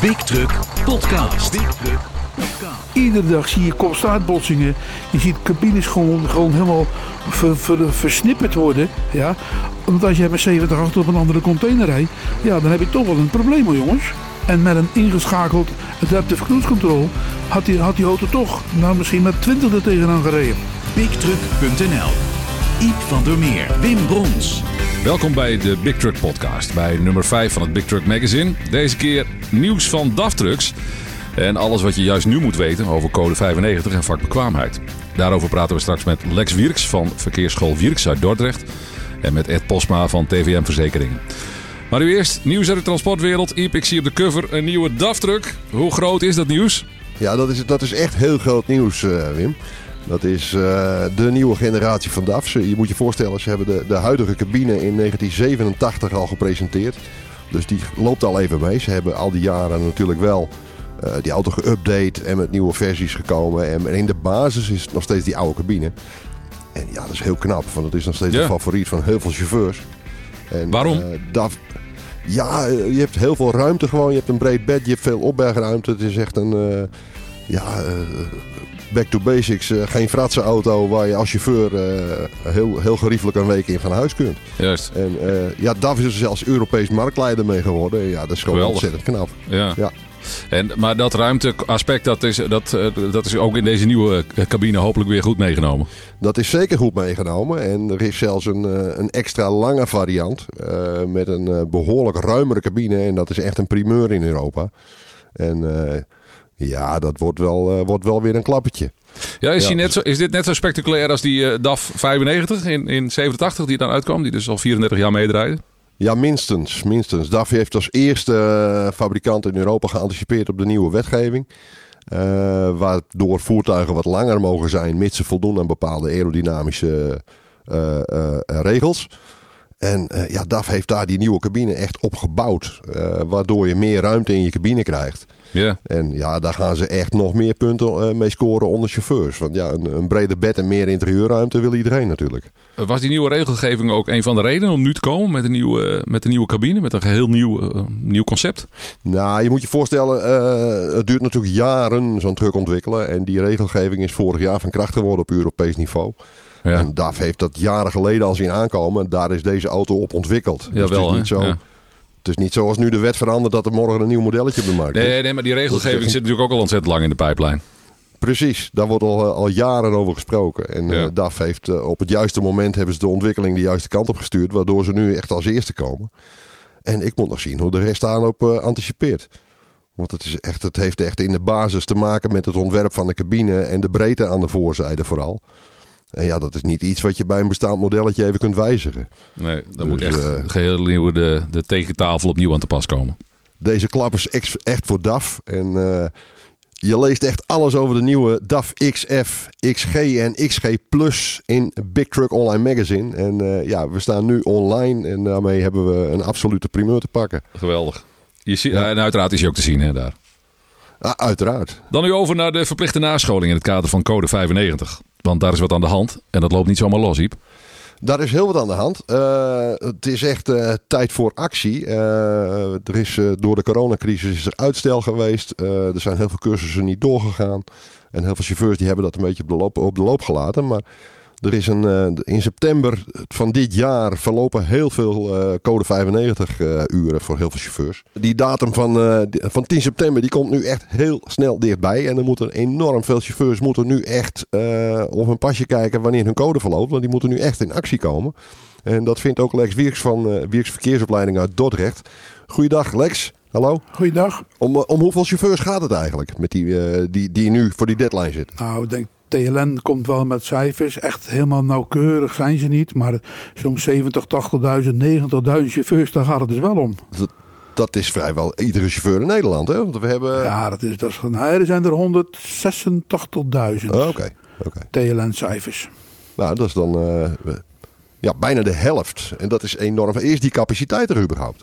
Big Truck Podcast. Big Truck Iedere dag zie je constant botsingen. Je ziet cabines gewoon, gewoon helemaal ver- ver- versnipperd worden. Ja? Want als je met 70 achter op een andere container rijdt, ja, dan heb je toch wel een probleem hoor jongens. En met een ingeschakeld adaptive cruise control had die, had die auto toch, nou misschien met 20 er tegenaan gereden. BigTruck.nl Iep van der Meer, Wim Brons. Welkom bij de Big Truck Podcast, bij nummer 5 van het Big Truck Magazine. Deze keer nieuws van DAF Trucks en alles wat je juist nu moet weten over code 95 en vakbekwaamheid. Daarover praten we straks met Lex Wierks van Verkeersschool Wierks uit Dordrecht en met Ed Posma van TVM Verzekeringen. Maar nu eerst nieuws uit de transportwereld. Iep, ik zie op de cover een nieuwe DAF Truck. Hoe groot is dat nieuws? Ja, dat is, dat is echt heel groot nieuws, eh, Wim. Dat is eh, de nieuwe generatie van DAF. Je moet je voorstellen, ze hebben de, de huidige cabine in 1987 al gepresenteerd. Dus die loopt al even mee. Ze hebben al die jaren natuurlijk wel eh, die auto geüpdate en met nieuwe versies gekomen. En in de basis is het nog steeds die oude cabine. En ja, dat is heel knap, want het is nog steeds Ja. de favoriet van heel veel chauffeurs. En, Waarom? eh, DAF, ja, je hebt heel veel ruimte gewoon. Je hebt een breed bed, je hebt veel opbergruimte. Het is echt een, ja, back to basics. eh, geen fratse auto waar je als chauffeur eh, heel, heel geriefelijk een week in van huis kunt. Juist, En eh, ja, DAF is er zelfs Europees marktleider mee geworden. Ja, dat is gewoon Geweldig. ontzettend knap. ja. Ja. En, maar dat ruimteaspect, dat is, dat, dat is ook in deze nieuwe cabine hopelijk weer goed meegenomen. Dat is zeker goed meegenomen. En er is zelfs een, een extra lange variant. met een eh, behoorlijk ruimere cabine. En dat is echt een primeur in Europa. En ja, dat wordt wel, eh, wordt wel weer een klappertje. Ja, is, Ja, net zo, is dit net zo spectaculair als die eh, DAF 95 in, in 87 die dan uitkwam? Die dus al 34 jaar meedraaide. Ja, minstens. minstens. DAF heeft als eerste eh, fabrikant in Europa geanticipeerd op de nieuwe wetgeving. Waardoor voertuigen wat langer mogen zijn, mits ze voldoen aan bepaalde aerodynamische eh, eh, regels. En eh, ja, DAF heeft daar die nieuwe cabine echt op gebouwd. eh, waardoor je meer ruimte in je cabine krijgt. Ja. En ja, daar gaan ze echt nog meer punten eh, mee scoren onder chauffeurs. Want ja, een, een breder bed en meer interieurruimte wil iedereen natuurlijk. Was die nieuwe regelgeving ook een van de redenen om nu te komen met een nieuwe, met een nieuwe cabine? Met een geheel nieuw, nieuw concept? Nou, je moet je voorstellen, het duurt natuurlijk jaren zo'n truck ontwikkelen. En die regelgeving is vorig jaar van kracht geworden op Europees niveau. Ja, En DAF heeft dat jaren geleden al zien aankomen. Daar is deze auto op ontwikkeld. Dus Jawel, het, is niet zo, Ja. het is niet zoals nu de wet verandert dat er morgen een nieuw modelletje op de markt is. Nee, nee, maar die regelgeving zit natuurlijk ook al ontzettend lang in de pijplijn. Precies, daar wordt al, eh, al jaren over gesproken. En eh, Ja. DAF heeft eh, op het juiste moment hebben ze de ontwikkeling de juiste kant op gestuurd. Waardoor ze nu echt als eerste komen. En ik moet nog zien hoe de rest eh anticipeert. Want het, is echt, het heeft echt in de basis te maken met het ontwerp van de cabine en de breedte aan de voorzijde vooral. En ja, dat is niet iets wat je bij een bestaand modelletje even kunt wijzigen. Nee, dan Dus, moet echt eh, geheel nieuw de, de tegentafel opnieuw aan te pas komen. Deze klap is echt voor DAF. En eh, je leest echt alles over de nieuwe DAF XF, XG en XG Plus in Big Truck Online Magazine. En eh, ja, we staan nu online en daarmee hebben we een absolute primeur te pakken. Geweldig. Je ziet, En uiteraard is hij ook te zien hè, daar. Ah, uiteraard. Dan nu over naar de verplichte nascholing in het kader van code 95. Want daar is wat aan de hand en dat loopt niet zomaar los, Iep. Daar is heel wat aan de hand. Eh, het is echt eh, tijd voor actie. Eh, er is, door de coronacrisis is er uitstel geweest. Er zijn heel veel cursussen niet doorgegaan. En heel veel chauffeurs die hebben dat een beetje op de loop, op de loop gelaten. Maar er is een, eh, in september van dit jaar verlopen heel veel eh, code 95 eh, uren voor heel veel chauffeurs. Die datum van, van 10 september die komt nu echt heel snel dichtbij. En er moeten enorm veel chauffeurs moeten nu echt op hun pasje kijken wanneer hun code verloopt. Want die moeten nu echt in actie komen. En dat vindt ook Lex Wierks van eh Wierks Verkeersopleiding uit Dordrecht. Goeiedag Lex, hallo. Goeiedag. Om, om hoeveel chauffeurs gaat het eigenlijk met die, die, die nu voor die deadline zitten? Nou, ik denk TLN komt wel met cijfers. Echt helemaal nauwkeurig zijn ze niet. Maar zo'n 70, 80.000, 90.000 chauffeurs, daar gaat het dus wel om. Dat, dat is vrijwel iedere chauffeur in Nederland, hè? Want we hebben... Ja, dat is, dat is, nou, er zijn er 186.000 Oh, Oké. TLN-cijfers. Nou, dat is dan eh, ja, bijna de helft. En dat is enorm. Is die capaciteit er überhaupt?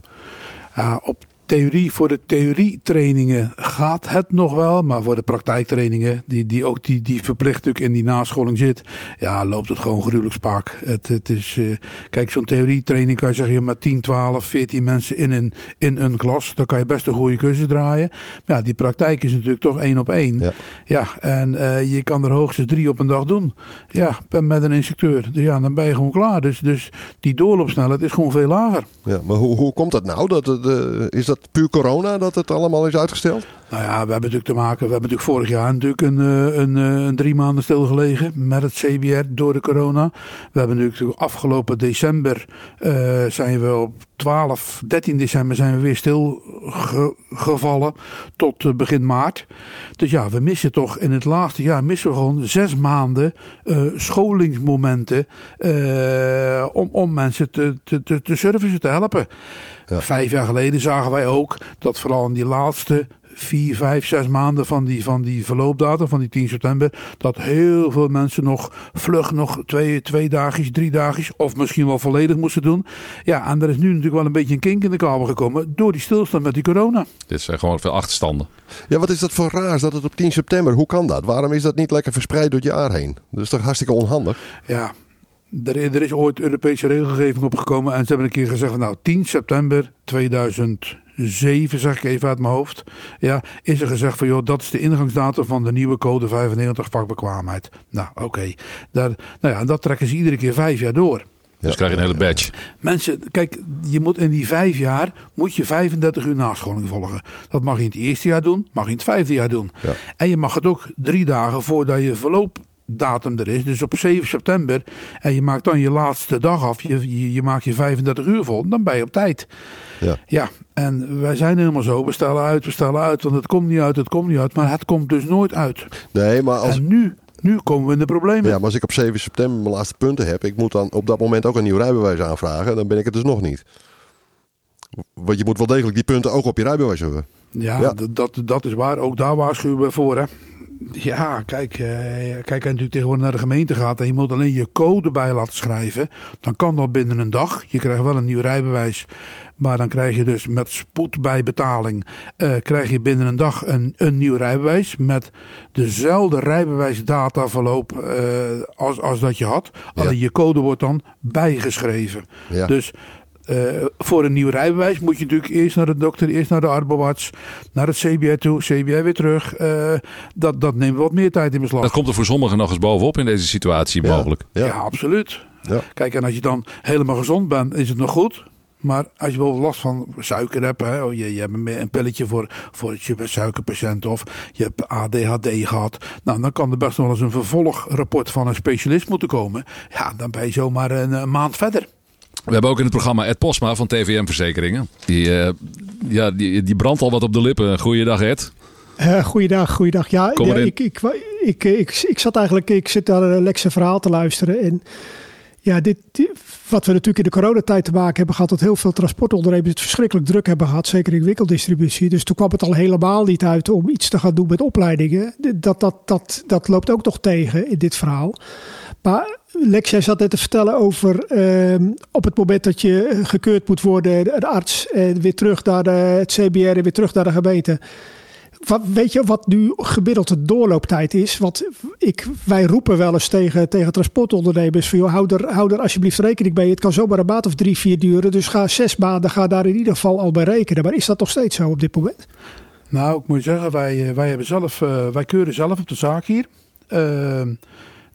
Ja, op theorie, voor de theorietrainingen gaat het nog wel. Maar voor de praktijktrainingen, die, die ook die, die verplicht natuurlijk in die nascholing zit. Ja, loopt het gewoon gruwelijk spaak. Het, het is, uh, kijk, zo'n theorietraining kan je zeggen, met 10, 12, 14 mensen in een, in een klas. Dan kan je best een goede cursus draaien. Maar ja, die praktijk is natuurlijk toch één op één. Ja, ja en uh, je kan er hoogstens drie op een dag doen. Ja, met een instructeur. Ja, dan ben je gewoon klaar. Dus, dus die doorloopsnelheid is gewoon veel lager. Ja, maar hoe, hoe komt dat nou? Dat, uh, is dat puur corona dat het allemaal is uitgesteld? Nou ja, we hebben natuurlijk te maken. We hebben natuurlijk vorig jaar natuurlijk een, een, een, een drie maanden stilgelegen met het CBR door de corona. We hebben natuurlijk afgelopen december uh, zijn we op 12, 13 december zijn we weer stilgevallen tot begin maart. Dus ja, we missen toch in het laatste jaar missen we gewoon zes maanden scholingsmomenten om, om mensen te, te, te, te servicen, te helpen. Ja. Vijf jaar geleden zagen wij ook dat vooral in die laatste vier, vijf, zes maanden van die, van die verloopdatum, van die 10 september, dat heel veel mensen nog vlug nog twee, twee dagjes, drie dagjes, of misschien wel volledig moesten doen. Ja, en er is nu natuurlijk wel een beetje een kink in de kabel gekomen door die stilstand met die corona. Dit zijn gewoon veel achterstanden. Ja, wat is dat voor raars dat het op 10 september, hoe kan dat? Waarom is dat niet lekker verspreid door het jaar heen? Dat is toch hartstikke onhandig? Ja, er, er, is ooit Europese regelgeving opgekomen en ze hebben een keer gezegd: van, nou, 10 september 2007, zeg ik even uit mijn hoofd, ja, is er gezegd van joh, dat is de ingangsdatum van de nieuwe code 95 vakbekwaamheid. Nou, oké. Okay. Nou ja, dat trekken ze iedere keer vijf jaar door. Dus krijg je een hele badge. Mensen, kijk, je moet in die vijf jaar moet je 35 uur nascholing volgen. Dat mag je in het eerste jaar doen, mag je in het vijfde jaar doen. Ja. En je mag het ook drie dagen voordat je verloop datum er is. Dus op 7 september. En je maakt dan je laatste dag af. Je, je, je maakt je 35 uur vol. Dan ben je op tijd. Ja. ja. En wij zijn helemaal zo. We stellen uit, we stellen uit. Want het komt niet uit, het komt niet uit. Maar het komt dus nooit uit. Nee, maar als... En nu, nu komen we in de problemen. Ja, maar als ik op 7 september mijn laatste punten heb. Ik moet dan op dat moment ook een nieuw rijbewijs aanvragen. Dan ben ik het dus nog niet. Want je moet wel degelijk die punten ook op je rijbewijs hebben. Ja, ja. Dat, dat is waar. Ook daar waarschuwen we voor. Hè. Ja, kijk, eh, kijk, als je natuurlijk tegenwoordig naar de gemeente gaat en je moet alleen je code bij laten schrijven, dan kan dat binnen een dag. Je krijgt wel een nieuw rijbewijs, maar dan krijg je dus met spoed bij betaling, uh, krijg je binnen een dag een, een nieuw rijbewijs met dezelfde rijbewijsdataverloop uh, als, als dat je had. Ja. Alleen je code wordt dan bijgeschreven. Ja. Dus uh, voor een nieuw rijbewijs moet je natuurlijk eerst naar de dokter, eerst naar de arboarts, naar het CBR toe, CBR weer terug. Uh, dat, dat neemt wat meer tijd in beslag. Dat komt er voor sommigen nog eens bovenop in deze situatie ja. mogelijk. Ja, ja absoluut. Ja. Kijk, en als je dan helemaal gezond bent, is het nog goed. Maar als je wel last van suiker hebt, hè, oh, je, je hebt een pilletje voor, voor je suikerpatiënt of je hebt ADHD gehad. Nou, dan kan er best nog wel eens een vervolgrapport van een specialist moeten komen. Ja, dan ben je zomaar een, een maand verder. We hebben ook in het programma Ed Posma van TVM Verzekeringen. Die, uh, ja, die, die brandt al wat op de lippen. Goeiedag Ed. Uh, goeiedag, goeiedag. Ja, ja ik, ik, ik, ik, ik, zat eigenlijk, ik zit naar een Lexe verhaal te luisteren. En ja, dit, dit, wat we natuurlijk in de coronatijd te maken hebben gehad, dat heel veel transportondernemers het verschrikkelijk druk hebben gehad, zeker in winkeldistributie. Dus toen kwam het al helemaal niet uit om iets te gaan doen met opleidingen. Dat, dat, dat, dat loopt ook nog tegen in dit verhaal. Maar Lex, jij zat net te vertellen over uh, op het moment dat je gekeurd moet worden, de arts, en weer terug naar de, het CBR en weer terug naar de gemeente. Wat, weet je wat nu gemiddeld de doorlooptijd is? Want ik, wij roepen wel eens tegen, tegen transportondernemers: van, joh, hou, er, hou er alsjeblieft rekening mee. Het kan zomaar een maand of drie, vier duren. Dus ga zes maanden, ga daar in ieder geval al bij rekenen. Maar is dat nog steeds zo op dit moment? Nou, ik moet zeggen, wij, wij, hebben zelf, wij keuren zelf op de zaak hier. Uh,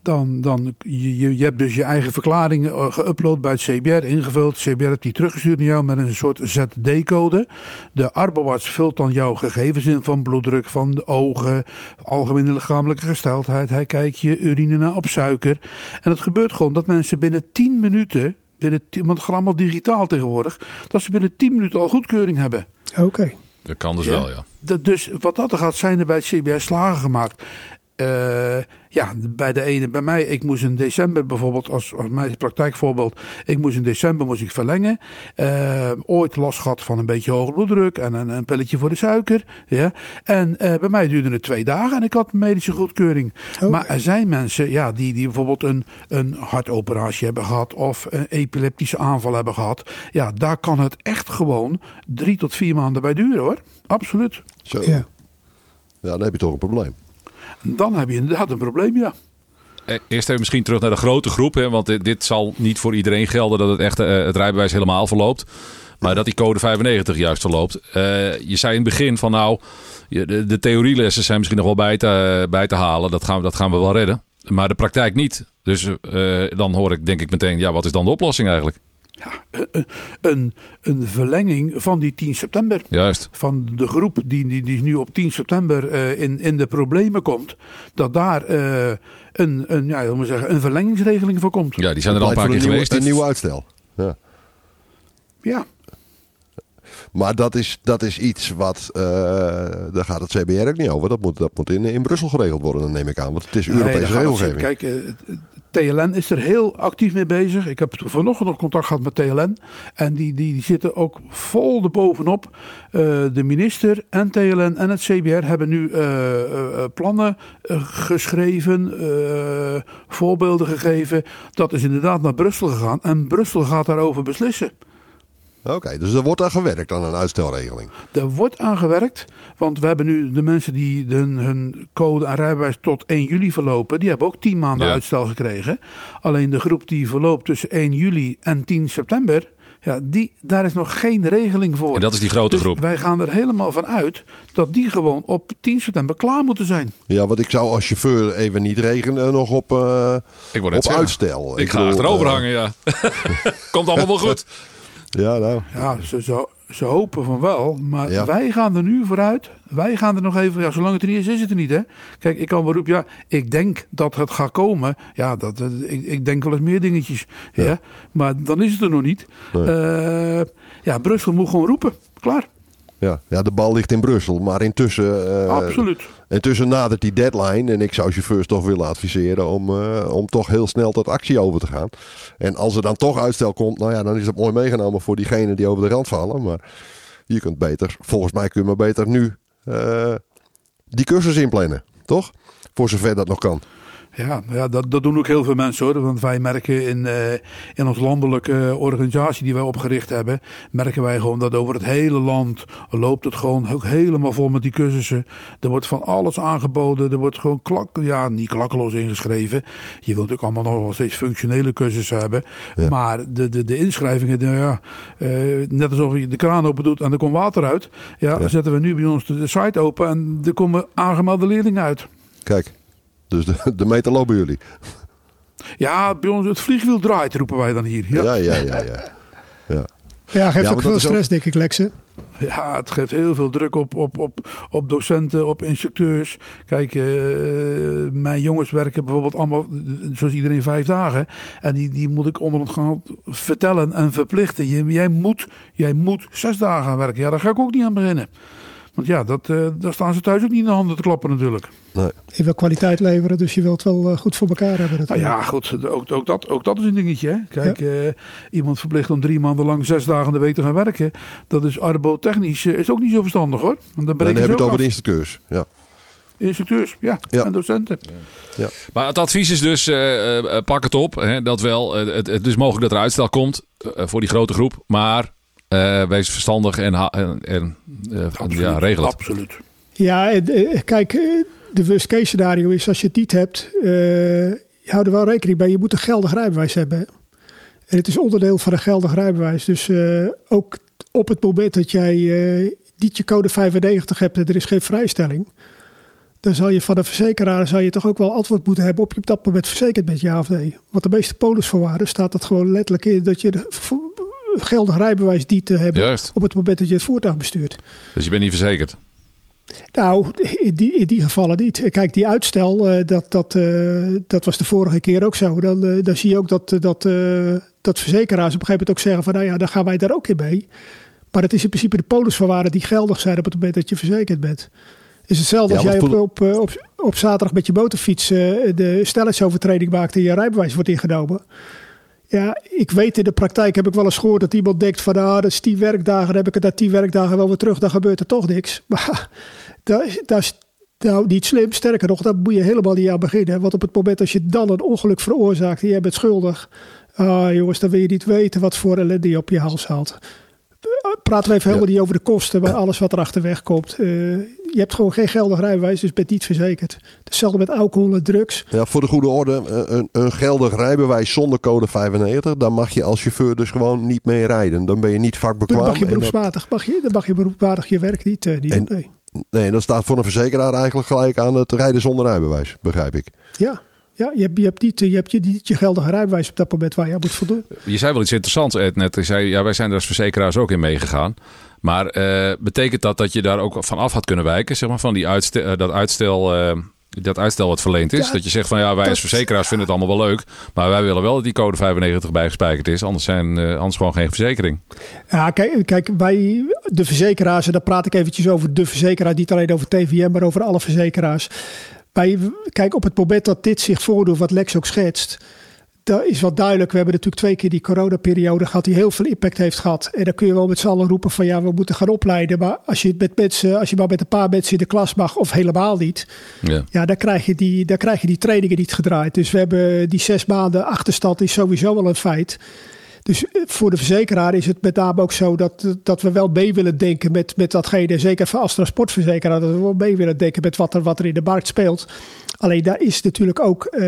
dan, dan je, je hebt dus je eigen verklaring eh, geüpload bij het CBR, ingevuld. Het CBR heeft die teruggestuurd naar jou met een soort ZD-code. De arboarts vult dan jouw gegevens in van bloeddruk, van de ogen, algemene lichamelijke gesteldheid. Hij kijkt je urine naar op suiker. En het gebeurt gewoon dat mensen binnen 10 minuten, binnen 10, want het gaat allemaal digitaal tegenwoordig, dat ze binnen 10 minuten al goedkeuring hebben. Oké. Okay. Dat kan dus ja. wel, ja. Dat, dus wat dat er gaat, zijn er bij het CBR slagen gemaakt. Uh, ja, bij de ene, bij mij, ik moest in december bijvoorbeeld, als, als mijn praktijkvoorbeeld, ik moest in december moest ik verlengen. Uh, ooit last gehad van een beetje hoge bloeddruk en een, een pilletje voor de suiker. Ja. En uh, bij mij duurde het twee dagen en ik had medische goedkeuring. Okay. Maar er zijn mensen ja, die, die bijvoorbeeld een, een hartoperatie hebben gehad of een epileptische aanval hebben gehad. Ja, daar kan het echt gewoon drie tot vier maanden bij duren hoor. Absoluut. Zo. Ja. Ja, dan heb je toch een probleem. Dan heb je inderdaad een probleem, ja. Eerst even misschien terug naar de grote groep. Hè, want dit, zal niet voor iedereen gelden dat het echt het rijbewijs helemaal verloopt. Maar dat die code 95 juist verloopt. je zei in het begin van nou, de, de theorielessen zijn misschien nog wel bij te, bij te halen. Dat gaan, dat gaan we wel redden. Maar de praktijk niet. Dus dan hoor ik denk ik meteen, ja, wat is dan de oplossing eigenlijk? Ja, een, een verlenging van die 10 september. Juist. Van de groep die, die, die nu op 10 september uh, in, in de problemen komt. Dat daar uh, een, een, ja, we zeggen, een verlengingsregeling voor komt. Ja, die zijn er al een paar keer geweest. Een nieuw uitstel. Ja. ja. Maar dat is, dat is iets wat, uh, daar gaat het CBR ook niet over. Dat moet, dat moet in, in Brussel geregeld worden, dan neem ik aan. Want het is Europese nee, regelgeving. Kijk, TLN is er heel actief mee bezig. Ik heb vanochtend nog contact gehad met TLN. En die, die, die zitten ook vol erbovenop. Uh, de minister en TLN en het CBR hebben nu uh, uh, plannen geschreven, voorbeelden gegeven. Dat is inderdaad naar Brussel gegaan. En Brussel gaat daarover beslissen. Oké, dus er wordt aan gewerkt aan een uitstelregeling. Er wordt aan gewerkt, want we hebben nu de mensen die hun, hun code en rijbewijs tot 1 juli verlopen, die hebben ook 10 maanden uitstel gekregen. Alleen de groep die verloopt tussen 1 juli en 10 september, ja, die, daar is nog geen regeling voor. En dat is die grote dus groep. Wij gaan er helemaal van uit dat die gewoon op 10 september klaar moeten zijn. Ja, want ik zou als chauffeur even niet regenen nog op, uh, ik op uitstel. Ik, ik ga achterover uh, hangen, ja. Komt allemaal wel goed. Ja, nou. Ja, ze, ze, ze hopen van wel. Maar wij gaan er nu vooruit. Wij gaan er nog even. Ja, zolang het er niet is, is het er niet. Hè? Kijk, ik kan wel roepen. Ja, ik denk dat het gaat komen. Ja, dat, ik, ik denk wel eens meer dingetjes. Ja. Maar dan is het er nog niet. Uh, ja, Brussel moet gewoon roepen. Klaar. Ja, ja, de bal ligt in Brussel. Maar intussen. Uh, Absoluut. Intussen nadert die deadline. En ik zou chauffeurs toch willen adviseren om, uh, om toch heel snel tot actie over te gaan. En als er dan toch uitstel komt, nou ja, dan is dat mooi meegenomen voor diegenen die over de rand vallen. Maar je kunt beter, volgens mij kun je maar beter nu uh, die cursus inplannen. Toch? Voor zover dat nog kan. Ja, ja dat, dat doen ook heel veel mensen hoor. Want wij merken in, uh, in ons landelijke organisatie die wij opgericht hebben, merken wij gewoon dat over het hele land loopt het gewoon ook helemaal vol met die cursussen. Er wordt van alles aangeboden. Er wordt gewoon klak, ja, niet klakkeloos ingeschreven. Je wilt ook allemaal nog wel steeds functionele cursussen hebben. Ja. Maar de, de, de inschrijvingen, nou ja, uh, net alsof je de kraan open doet en er komt water uit. Ja, ja. dan zetten we nu bij ons de, de site open en er komen aangemelde leerlingen uit. Kijk. Dus de, de meter lopen jullie. Ja, bij ons het vliegwiel draait, roepen wij dan hier. Ja, ja, ja. Ja, ja. ja. ja geeft ja, ook veel stress, ook... denk ik, Lexe. Ja, het geeft heel veel druk op, op, op, op docenten, op instructeurs. Kijk, uh, mijn jongens werken bijvoorbeeld allemaal, zoals iedereen, vijf dagen. En die, die moet ik onder het gaan vertellen en verplichten. Jij moet, jij moet zes dagen gaan werken. Ja, daar ga ik ook niet aan beginnen. Want ja, dat, uh, daar staan ze thuis ook niet in de handen te klappen natuurlijk. Nee. Je wil kwaliteit leveren, dus je wilt wel uh, goed voor elkaar hebben. Nou ja, goed. Ook, ook, dat, ook dat is een dingetje. Hè? Kijk, ja. uh, iemand verplicht om drie maanden lang zes dagen de week te gaan werken. Dat is arbotechnisch is ook niet zo verstandig hoor. Want dan, dan heb je het over de instructeurs. Ja. Instructeurs, ja. ja. En docenten. Ja. ja. Maar het advies is dus, pak het op. Hè, dat wel, het, het is mogelijk dat er uitstel komt voor die grote groep. Maar uh, wees verstandig en, en, en uh, ja, regel het. Absoluut. Ja, uh, kijk, de worst case scenario is als je het niet hebt, je houdt er wel rekening bij. Je moet een geldig rijbewijs hebben. En het is onderdeel van een geldig rijbewijs. Dus ook op het moment dat jij niet je code 95 hebt en er is geen vrijstelling. Dan zal je van de verzekeraar zal je toch ook wel antwoord moeten hebben op je op dat moment verzekerd bent, ja of nee. Want de meeste polisvoorwaarden staat dat gewoon letterlijk in dat je geldig rijbewijs die te hebben Juist. op het moment dat je het voertuig bestuurt. Dus je bent niet verzekerd? Nou, in die, in die gevallen niet. Kijk, die uitstel, uh, dat, dat, uh, dat was de vorige keer ook zo. Dan, uh, dan zie je ook dat, dat, dat verzekeraars op een gegeven moment ook zeggen van... nou ja, dan gaan wij daar ook in mee. Maar het is in principe de polisvoorwaarden die geldig zijn op het moment dat je verzekerd bent. Het is hetzelfde ja, als jij op, op, op, op, zaterdag met je motorfiets de snelheidsovertreding maakt en je rijbewijs wordt ingenomen. Ja, ik weet in de praktijk heb ik wel eens gehoord dat iemand denkt van ah, dat is tien werkdagen, dan heb ik het na tien werkdagen wel weer terug, dan gebeurt er toch niks. Maar dat, dat is nou niet slim. Sterker nog, daar moet je helemaal niet aan beginnen. Want op het moment als je dan een ongeluk veroorzaakt en jij bent schuldig, ah jongens, dan wil je niet weten wat voor ellende je op je hals haalt. Praten we even helemaal niet over de kosten, maar alles wat erachter wegkomt. Uh, je hebt gewoon geen geldig rijbewijs, dus bent niet verzekerd. Hetzelfde met alcohol en drugs. Ja, voor de goede orde, een, een geldig rijbewijs zonder code 95, dan mag je als chauffeur dus gewoon niet mee rijden. Dan ben je niet vakbekwaam. Dan mag je beroepsmatig, mag je, dan mag je beroepsmatig je werk niet, uh, niet en, Nee, dat staat voor een verzekeraar eigenlijk gelijk aan het rijden zonder rijbewijs, begrijp ik. Ja, ja, je hebt, je hebt, niet, je, hebt je, niet je geldige rijbewijs op dat moment waar je aan moet voldoen. Je zei wel iets interessants, Ed, net. Je zei, ja, wij zijn er als verzekeraars ook in meegegaan. Maar uh, betekent dat dat je daar ook van af had kunnen wijken? Zeg maar, van die uitstel, uh, dat uitstel... Uh, dat uitstel wat verleend is. dat je zegt van ja, wij als verzekeraars vinden het allemaal wel leuk. Maar wij willen wel dat die code 95 bijgespijkerd is. Anders zijn anders gewoon geen verzekering. Ja, kijk, kijk, bij de verzekeraars, en daar praat ik eventjes over de verzekeraar, niet alleen over TVM, maar over alle verzekeraars. Bij, kijk, op het moment dat dit zich voordoet, wat Lex ook schetst, dat is wat duidelijk. We hebben natuurlijk twee keer die coronaperiode gehad die heel veel impact heeft gehad. En dan kun je wel met z'n allen roepen van ja, we moeten gaan opleiden. Maar als je, met mensen, als je maar met een paar mensen in de klas mag of helemaal niet. Ja, ja dan, krijg je die, dan krijg je die trainingen niet gedraaid. Dus we hebben die zes maanden achterstand is sowieso wel een feit. Dus eh, voor de verzekeraar is het met name ook zo dat, dat we wel mee willen denken met, met datgene. Zeker als transportverzekeraar, dat we wel mee willen denken met wat er, wat er in de markt speelt. Alleen daar is natuurlijk ook, uh,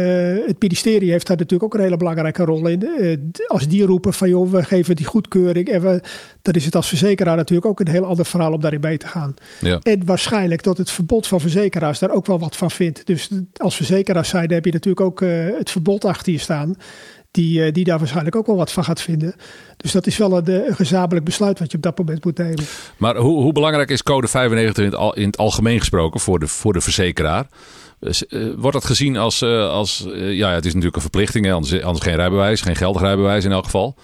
het ministerie heeft daar natuurlijk ook een hele belangrijke rol in. Uh, als die roepen van joh, we geven die goedkeuring. En we, dan is het als verzekeraar natuurlijk ook een heel ander verhaal om daarin mee te gaan. Ja. En waarschijnlijk dat het verbod van verzekeraars daar ook wel wat van vindt. Dus als verzekeraars zijn, heb je natuurlijk ook uh, het verbod achter je staan die, eh, die daar waarschijnlijk ook wel wat van gaat vinden. Dus dat is wel een, een gezamenlijk besluit wat je op dat moment moet nemen. Maar hoe, hoe belangrijk is code 95 in het, in het algemeen gesproken voor de, voor de verzekeraar? Uh, wordt dat gezien als, als ja, het is natuurlijk een verplichting? Anders, anders geen rijbewijs, geen geldig rijbewijs in elk geval.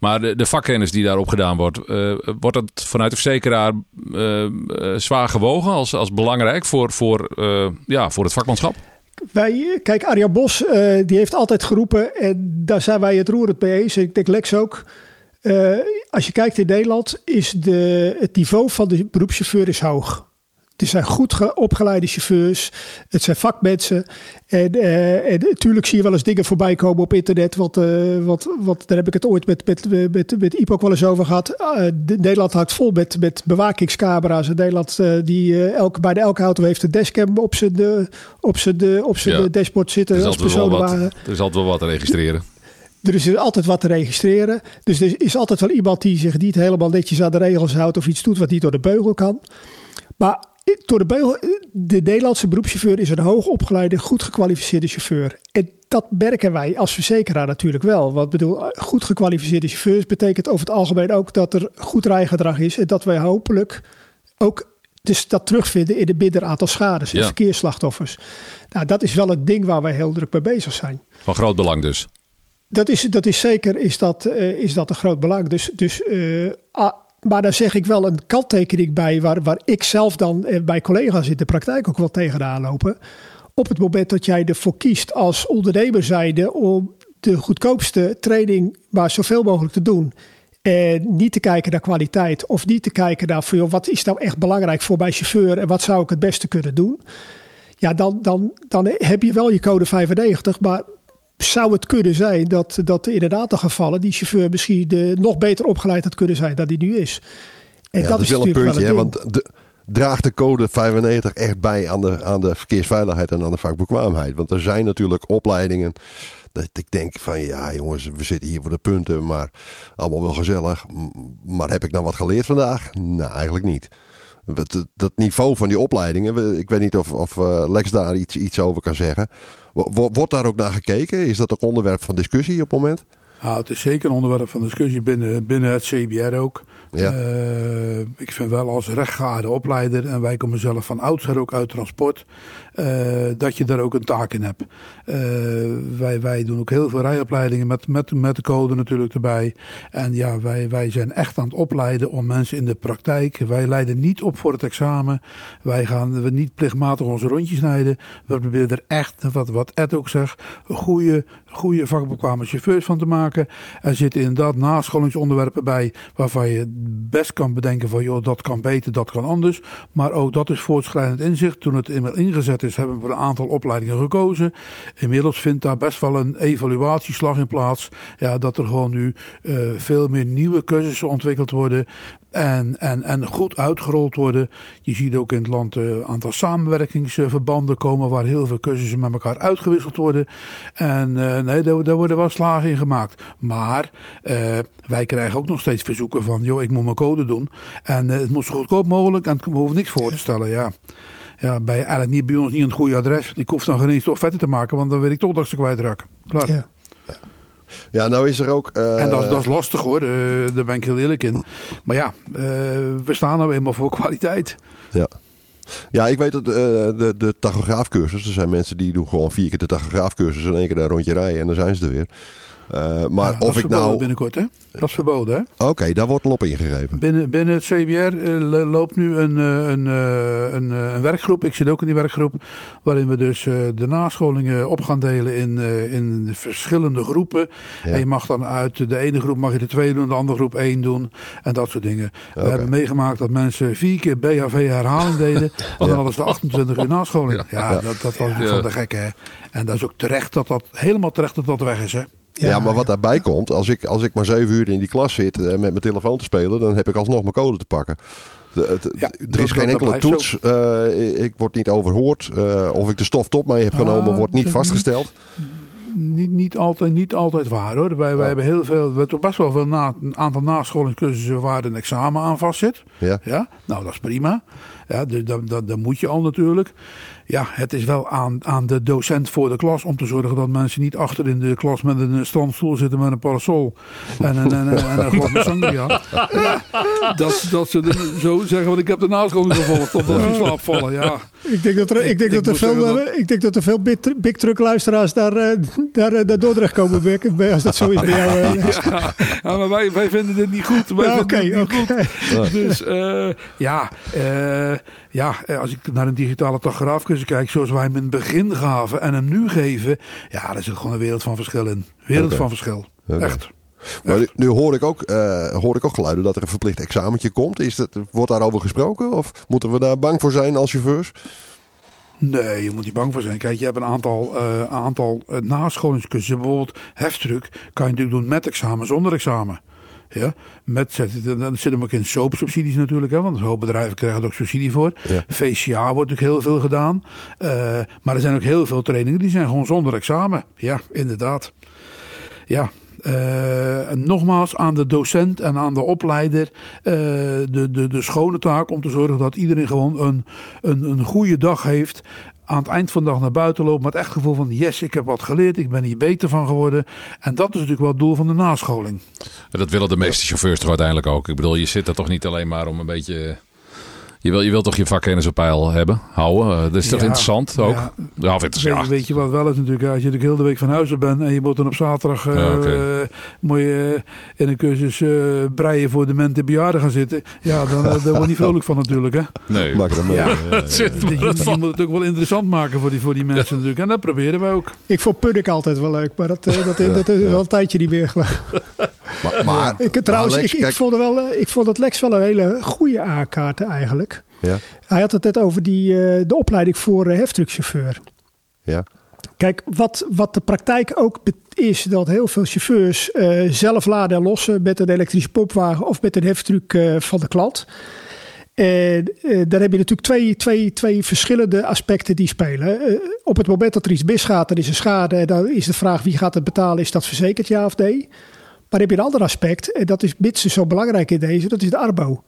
Maar de, de vakkennis die daarop gedaan wordt, wordt dat vanuit de verzekeraar zwaar gewogen als, als belangrijk voor, voor, ja, voor het vakmanschap? Wij, kijk, Arjan Bos uh, die heeft altijd geroepen, en daar zijn wij het roerend mee eens. Ik denk Lex ook. Uh, als je kijkt in Nederland, is de, het niveau van de beroepschauffeur is hoog. Het zijn goed opgeleide chauffeurs. Het zijn vakmensen. En, uh, en natuurlijk zie je wel eens dingen voorbij komen op internet. Wat, uh, wat, wat, daar heb ik het ooit met, met, met, met IPO ook wel eens over gehad. Uh, Nederland hangt vol met, met bewakingscamera's. In Nederland die elke, bijna elke auto heeft een dashcam op zijn, op zijn, op zijn ja. dashboard zitten. Er is, wel wat, er is altijd wel wat te registreren. Er is altijd wat te registreren. Dus er is altijd wel iemand die zich niet helemaal netjes aan de regels houdt of iets doet wat niet door de beugel kan. Maar door de, beugel, de Nederlandse beroepschauffeur is een hoogopgeleide, goed gekwalificeerde chauffeur. En dat merken wij als verzekeraar natuurlijk wel. Want bedoel, goed gekwalificeerde chauffeurs betekent over het algemeen ook dat er goed rijgedrag is. En dat wij hopelijk ook dus dat terugvinden in een minder aantal schades en verkeersslachtoffers. Nou, dat is wel het ding waar wij heel druk mee bezig zijn. Van groot belang dus. Dat is, dat is zeker is dat, uh, is dat een groot belang. Dus, dus uh, maar daar zeg ik wel een kanttekening bij, waar, waar ik zelf dan eh, bij collega's in de praktijk ook wel tegenaan lopen. Op het moment dat jij ervoor kiest als ondernemer zijnde om de goedkoopste training maar zoveel mogelijk te doen. En niet te kijken naar kwaliteit of niet te kijken naar joh, wat is nou echt belangrijk voor mijn chauffeur en wat zou ik het beste kunnen doen. Ja, dan, dan, dan heb je wel je code 95, maar zou het kunnen zijn dat, dat in een aantal gevallen die chauffeur misschien de, nog beter opgeleid had kunnen zijn dan die nu is. En dat, is wel een puntje, hè, want de, draagt de code 95 echt bij aan de, aan de verkeersveiligheid en aan de vakbekwaamheid? Want er zijn natuurlijk opleidingen dat ik denk van ja jongens, we zitten hier voor de punten, maar allemaal wel gezellig. Maar heb ik nou wat geleerd vandaag? Nou, eigenlijk niet. Dat, dat niveau van die opleidingen, ik weet niet of, of eh, Lex daar iets, iets over kan zeggen. Wordt daar ook naar gekeken? Is dat een onderwerp van discussie op het moment? Nou, het is zeker een onderwerp van discussie binnen, binnen het CBR ook. Ja. Uh, ik vind wel als rechtgeaarde opleider, en wij komen zelf van oudsher ook uit transport, dat je daar ook een taak in hebt. Uh, wij, wij doen ook heel veel rijopleidingen met, met, met de code natuurlijk erbij. En ja, wij, wij zijn echt aan het opleiden om mensen in de praktijk. Wij leiden niet op voor het examen. Wij gaan we niet plichtmatig onze rondjes snijden. We proberen er echt, wat, wat Ed ook zegt, goede, goede vakbekwame chauffeurs van te maken. Er zitten inderdaad nascholingsonderwerpen bij waarvan je best kan bedenken van joh, dat kan beter, dat kan anders. Maar ook dat is voortschrijdend inzicht. Toen het eenmaal ingezet is, hebben we een aantal opleidingen gekozen. Inmiddels vindt daar best wel een evaluatieslag in plaats. Ja, dat er gewoon nu uh, veel meer nieuwe cursussen ontwikkeld worden. En, en, en goed uitgerold worden. Je ziet ook in het land een aantal samenwerkingsverbanden komen waar heel veel cursussen met elkaar uitgewisseld worden. En uh, nee, daar, daar, worden wel slagen in gemaakt. Maar wij krijgen ook nog steeds verzoeken van, joh, ik moet mijn code doen. En het moet zo goedkoop mogelijk en we hoeven niks voor te stellen. Ja. Ja, bij eigenlijk niet bij ons niet een goede adres. Ik hoef dan geen eens toch vetter te maken, want dan weet ik toch dat ze kwijtraken. Klaar. Ja. Ja, nou is er ook. Uh... En dat, dat, is lastig hoor, uh, daar ben ik heel eerlijk in. Maar ja, uh, we staan nou eenmaal voor kwaliteit. Ja. Ja, ik weet dat de, de tachograafcursus, er zijn mensen die doen gewoon vier keer de tachograafcursus en één keer een rondje rijden en dan zijn ze er weer. Uh, maar ja, of ik nou. binnenkort, hè? Dat is verboden, hè? Oké, okay, daar wordt lop ingegeven. Binnen, binnen het CBR uh, loopt nu een, uh, een, een, een, werkgroep. Ik zit ook in die werkgroep. Waarin we dus de nascholingen op gaan delen in, in verschillende groepen. Ja. En je mag dan uit de ene groep mag je de twee doen, de andere groep één doen. En dat soort dingen. Okay. We hebben meegemaakt dat mensen vier keer BHV herhaling deden. Ja. dan hadden ze de 28 uur nascholing. Ja, ja, Dat, dat was ja. van de gekke, hè? En dat is ook terecht dat dat helemaal terecht dat dat weg is, hè? Ja, ja, maar wat daarbij komt, als ik, als ik maar zeven uur in die klas zit uh, met mijn telefoon te spelen, dan heb ik alsnog mijn code te pakken. De, de, ja, er is geen enkele toets. Uh, ik word niet overhoord. Uh, of ik de stof top mee heb genomen, ah, wordt niet vastgesteld. Niet, niet, altijd, niet altijd waar hoor. Wij, wij ja. hebben heel veel, we hebben best wel veel na, een aantal nascholingscursussen waar een examen aan vast zit. Ja. ja. Nou, dat is prima. Ja, dus dat, dat, dat moet je al natuurlijk ja, het is wel aan, aan de docent voor de klas om te zorgen dat mensen niet achter in de klas met een strandstoel zitten met een parasol en een, en, en, en een glas sangria. Ja, dat, dat ze de, zo zeggen, want ik heb de nascholing gevolgd totdat ze slaap vallen. Ja. Ik denk dat er, ik denk ik dat er veel, dat... ik denk dat er veel big, truck luisteraars daar, daar, daar Dordrecht komen werken, als dat zo is bij jou. Ja, ja, maar wij, wij vinden dit niet goed. Oké, oké. Okay. Dus uh, ja, uh, ja, als ik naar een digitale tachograaf kijk, zoals wij hem in het begin gaven en hem nu geven, ja, daar zit gewoon een wereld van verschil in. Wereld okay. van verschil. Okay. Echt. Maar nu, nu hoor, ik ook, uh, hoor ik ook geluiden dat er een verplicht examentje komt. Is dat, wordt daarover gesproken? Of moeten we daar bang voor zijn als chauffeurs? Nee, je moet niet bang voor zijn. Kijk, je hebt een aantal, uh, aantal uh, nascholingscursussen. Bijvoorbeeld heftruck kan je natuurlijk doen met examen, zonder examen. Ja, met, dan zitten we ook in soapsubsidies natuurlijk, hè, want heel bedrijven krijgen er ook subsidie voor. Ja. VCA wordt ook heel veel gedaan. Uh, maar er zijn ook heel veel trainingen die zijn gewoon zonder examen. Ja, inderdaad. Ja, uh, en nogmaals aan de docent en aan de opleider uh, de, de, de schone taak om te zorgen dat iedereen gewoon een, een, een goede dag heeft aan het eind van de dag naar buiten lopen met het echt gevoel van yes, ik heb wat geleerd, ik ben hier beter van geworden. En dat is natuurlijk wel het doel van de nascholing. Dat willen de meeste chauffeurs toch uiteindelijk ook. Ik bedoel, je zit er toch niet alleen maar om een beetje je wil, je wil toch je vakkennis op peil hebben, houden. Uh, dat is toch interessant ook? Ja, ja, interessant. Weet, weet je wat wel is natuurlijk? Als je de week van huis bent en je moet dan op zaterdag uh, ja, okay. uh, moet je in een cursus breien voor de mente bejaarden gaan zitten. Ja, dan daar word je niet vrolijk van natuurlijk. Hè? Nee. Maak er ja. ja, je, je, moet het ook wel interessant maken voor die, voor die mensen natuurlijk. En dat proberen wij ook. Ik vond Puddik altijd wel leuk, maar dat, dat, dat, is wel een tijdje niet meer. Maar, maar, ik, trouwens, Lex, ik, ik, vond wel, ik vond dat Lex wel een hele goede A-kaart eigenlijk. Ja. Hij had het net over die, uh, de opleiding voor uh, heftruckchauffeur. Ja. Kijk, wat, wat de praktijk ook is dat heel veel chauffeurs uh, zelf laden en lossen met een elektrische popwagen of met een heftruck van de klant. En daar heb je natuurlijk twee, twee, twee verschillende aspecten die spelen. op het moment dat er iets misgaat, dan is er schade. En dan is de vraag wie gaat het betalen, is dat verzekerd ja of nee? Maar dan heb je een ander aspect, en dat is minstens zo belangrijk in deze, dat is de arbo.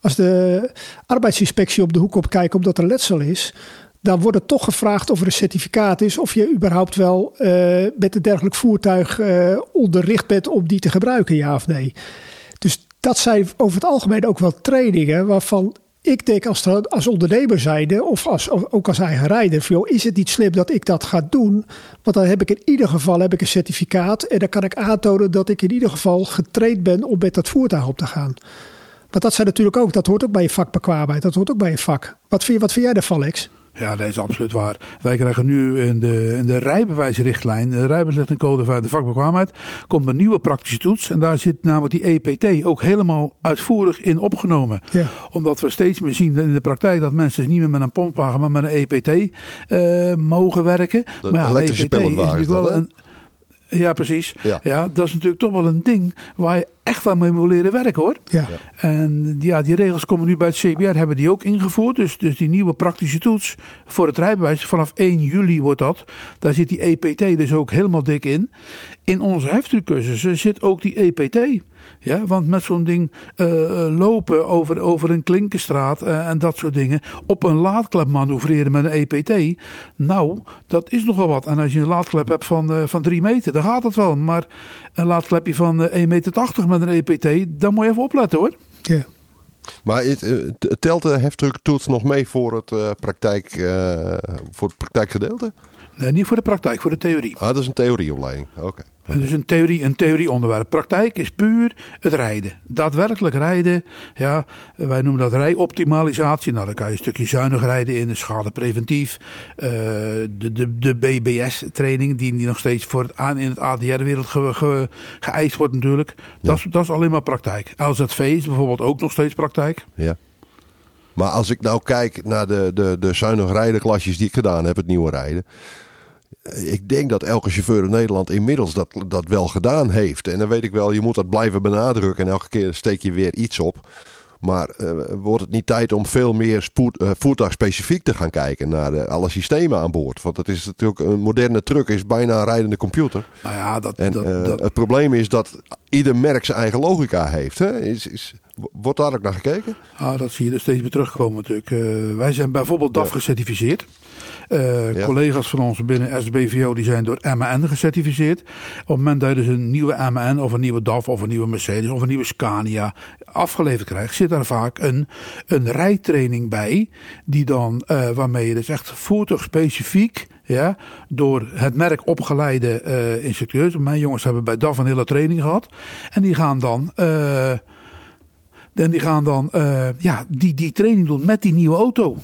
Als de arbeidsinspectie op de hoek op kijkt omdat er letsel is, dan wordt er toch gevraagd of er een certificaat is of je überhaupt wel uh, met een dergelijk voertuig uh, onderricht bent om die te gebruiken, ja of nee. Dus dat zijn over het algemeen ook wel trainingen waarvan ik denk als, als ondernemer zijnde of als, ook als eigen rijder, joh, is het niet slim dat ik dat ga doen? Want dan heb ik in ieder geval heb ik een certificaat en dan kan ik aantonen dat ik in ieder geval getraind ben om met dat voertuig op te gaan. Maar dat zijn natuurlijk ook, dat hoort ook bij je vakbekwaamheid, dat hoort ook bij je vak. Wat vind, wat vind jij ervan, Lex? Ja, dat is absoluut waar. Wij krijgen nu in de, in de rijbewijsrichtlijn, de rijbewijsrichtlijn van de vakbekwaamheid, komt een nieuwe praktische toets. En daar zit namelijk die EPT ook helemaal uitvoerig in opgenomen. Ja. Omdat we steeds meer zien in de praktijk dat mensen niet meer met een pompwagen, maar met een EPT uh, mogen werken. De maar ja, elektrische EPT is natuurlijk wel een ja, precies. Ja. dat is natuurlijk toch wel een ding waar je echt wel mee moet leren werken hoor. Ja. En ja, die regels komen nu bij het CBR, hebben die ook ingevoerd. Dus, dus die nieuwe praktische toets voor het rijbewijs, vanaf 1 juli wordt dat. Daar zit die EPT dus ook helemaal dik in. In onze heftruckcursussen zit ook die EPT. Ja, want met zo'n ding uh, lopen over, over een klinkenstraat uh, en dat soort dingen. Op een laadklep manoeuvreren met een EPT. Nou, dat is nogal wat. En als je een laadklep hebt van, uh, van 3 meter, dan gaat het wel. Maar een laadklepje van 1,80 meter met een EPT, dan moet je even opletten hoor. Ja. Maar het, telt de heftrucktoets nog mee voor het, praktijk, voor het praktijkgedeelte? Nee, niet voor de praktijk, voor de theorie. Ah, dat is een theorieopleiding. Oké. Dus een theorie, een theorieonderwerp. Praktijk is puur het rijden. Daadwerkelijk rijden. Ja, wij noemen dat rijoptimalisatie. Nou, dan kan je een stukje zuinig rijden in, schadepreventief. Uh, de, de, de BBS-training, die, die nog steeds voor het aan in het ADR-wereld ge, geëist wordt natuurlijk. Dat, is, dat is alleen maar praktijk. LZV is bijvoorbeeld ook nog steeds praktijk. Ja. Maar als ik nou kijk naar de, de, de zuinig rijden klasjes die ik gedaan heb, het nieuwe rijden ik denk dat elke chauffeur in Nederland inmiddels dat, dat wel gedaan heeft. En dan weet ik wel, je moet dat blijven benadrukken. En elke keer steek je weer iets op. Maar uh, wordt het niet tijd om veel meer spoed, uh, voertuigspecifiek te gaan kijken naar de, alle systemen aan boord? Want het is natuurlijk een moderne truck, is bijna een rijdende computer. Nou ja, dat, en dat, dat... het probleem is dat ieder merk zijn eigen logica heeft. Hè? Is, is, wordt daar ook naar gekeken? Ah, dat zie je er steeds meer terugkomen natuurlijk. wij zijn bijvoorbeeld DAF gecertificeerd. Uh, Collega's van ons binnen SBVO die zijn door MAN gecertificeerd. Op het moment dat je dus een nieuwe MAN of een nieuwe DAF of een nieuwe Mercedes of een nieuwe Scania afgeleverd krijgt, zit daar vaak een, een rijtraining bij. Die dan, uh, waarmee je dus echt voertuigspecifiek ja, door het merk opgeleide uh, instructeurs. Mijn jongens hebben bij DAF een hele training gehad. En die gaan dan. Uh, en die gaan dan uh, ja, die, die training doen met die nieuwe auto.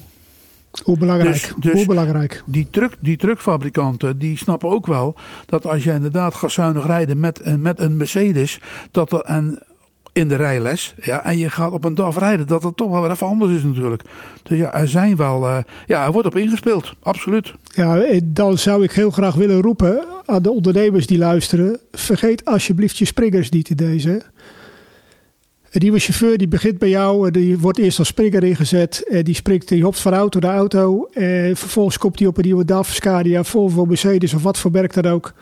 Hoe belangrijk? Dus, dus Hoe belangrijk? Die, truck, die truckfabrikanten die snappen ook wel dat als je inderdaad gaat zuinig rijden met, met een Mercedes, dat er en in de rijles, ja, en je gaat op een DAF rijden, dat het toch wel even anders is natuurlijk. Dus ja, er zijn wel, uh, ja, er wordt op ingespeeld, absoluut. Ja, eh, dan zou ik heel graag willen roepen aan de ondernemers die luisteren, vergeet alsjeblieft je springers niet in deze. Een nieuwe chauffeur die begint bij jou, die wordt eerst als springer ingezet. Die springt, die hopt van auto naar auto. En vervolgens komt hij op een nieuwe DAF, Scania, Volvo, Mercedes of wat voor merk dan ook.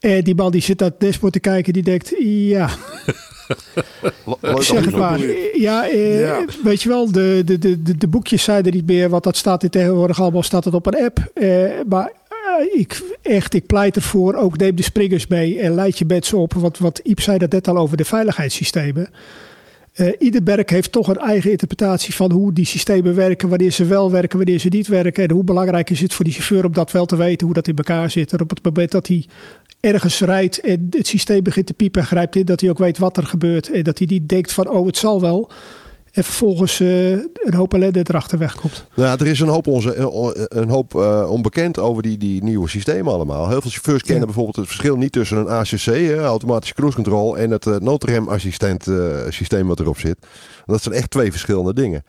En die man die zit naar het dashboard te kijken, die denkt, ja... zeg het maar. Ja, eh, weet je wel, de, de, de, de boekjes zijn er niet meer, want dat staat in tegenwoordig allemaal staat het op een app. Eh, maar eh, ik, echt, ik pleit ervoor, ook neem de springers mee en leid je mensen op. Want wat Iep zei dat net al over de veiligheidssystemen. Uh, ieder merk heeft toch een eigen interpretatie van hoe die systemen werken, wanneer ze wel werken, wanneer ze niet werken. En hoe belangrijk is het voor die chauffeur om dat wel te weten, hoe dat in elkaar zit. En op het moment dat hij ergens rijdt en het systeem begint te piepen en grijpt in, dat hij ook weet wat er gebeurt. En dat hij niet denkt van, oh het zal wel. En vervolgens uh, een hoop ellende erachter wegkomt. Nou, er is een hoop, onze, een hoop uh, onbekend over die, die nieuwe systemen allemaal. Heel veel chauffeurs kennen bijvoorbeeld het verschil niet tussen een ACC, automatische cruise control, en het noodremassistent systeem wat erop zit. Dat zijn echt twee verschillende dingen.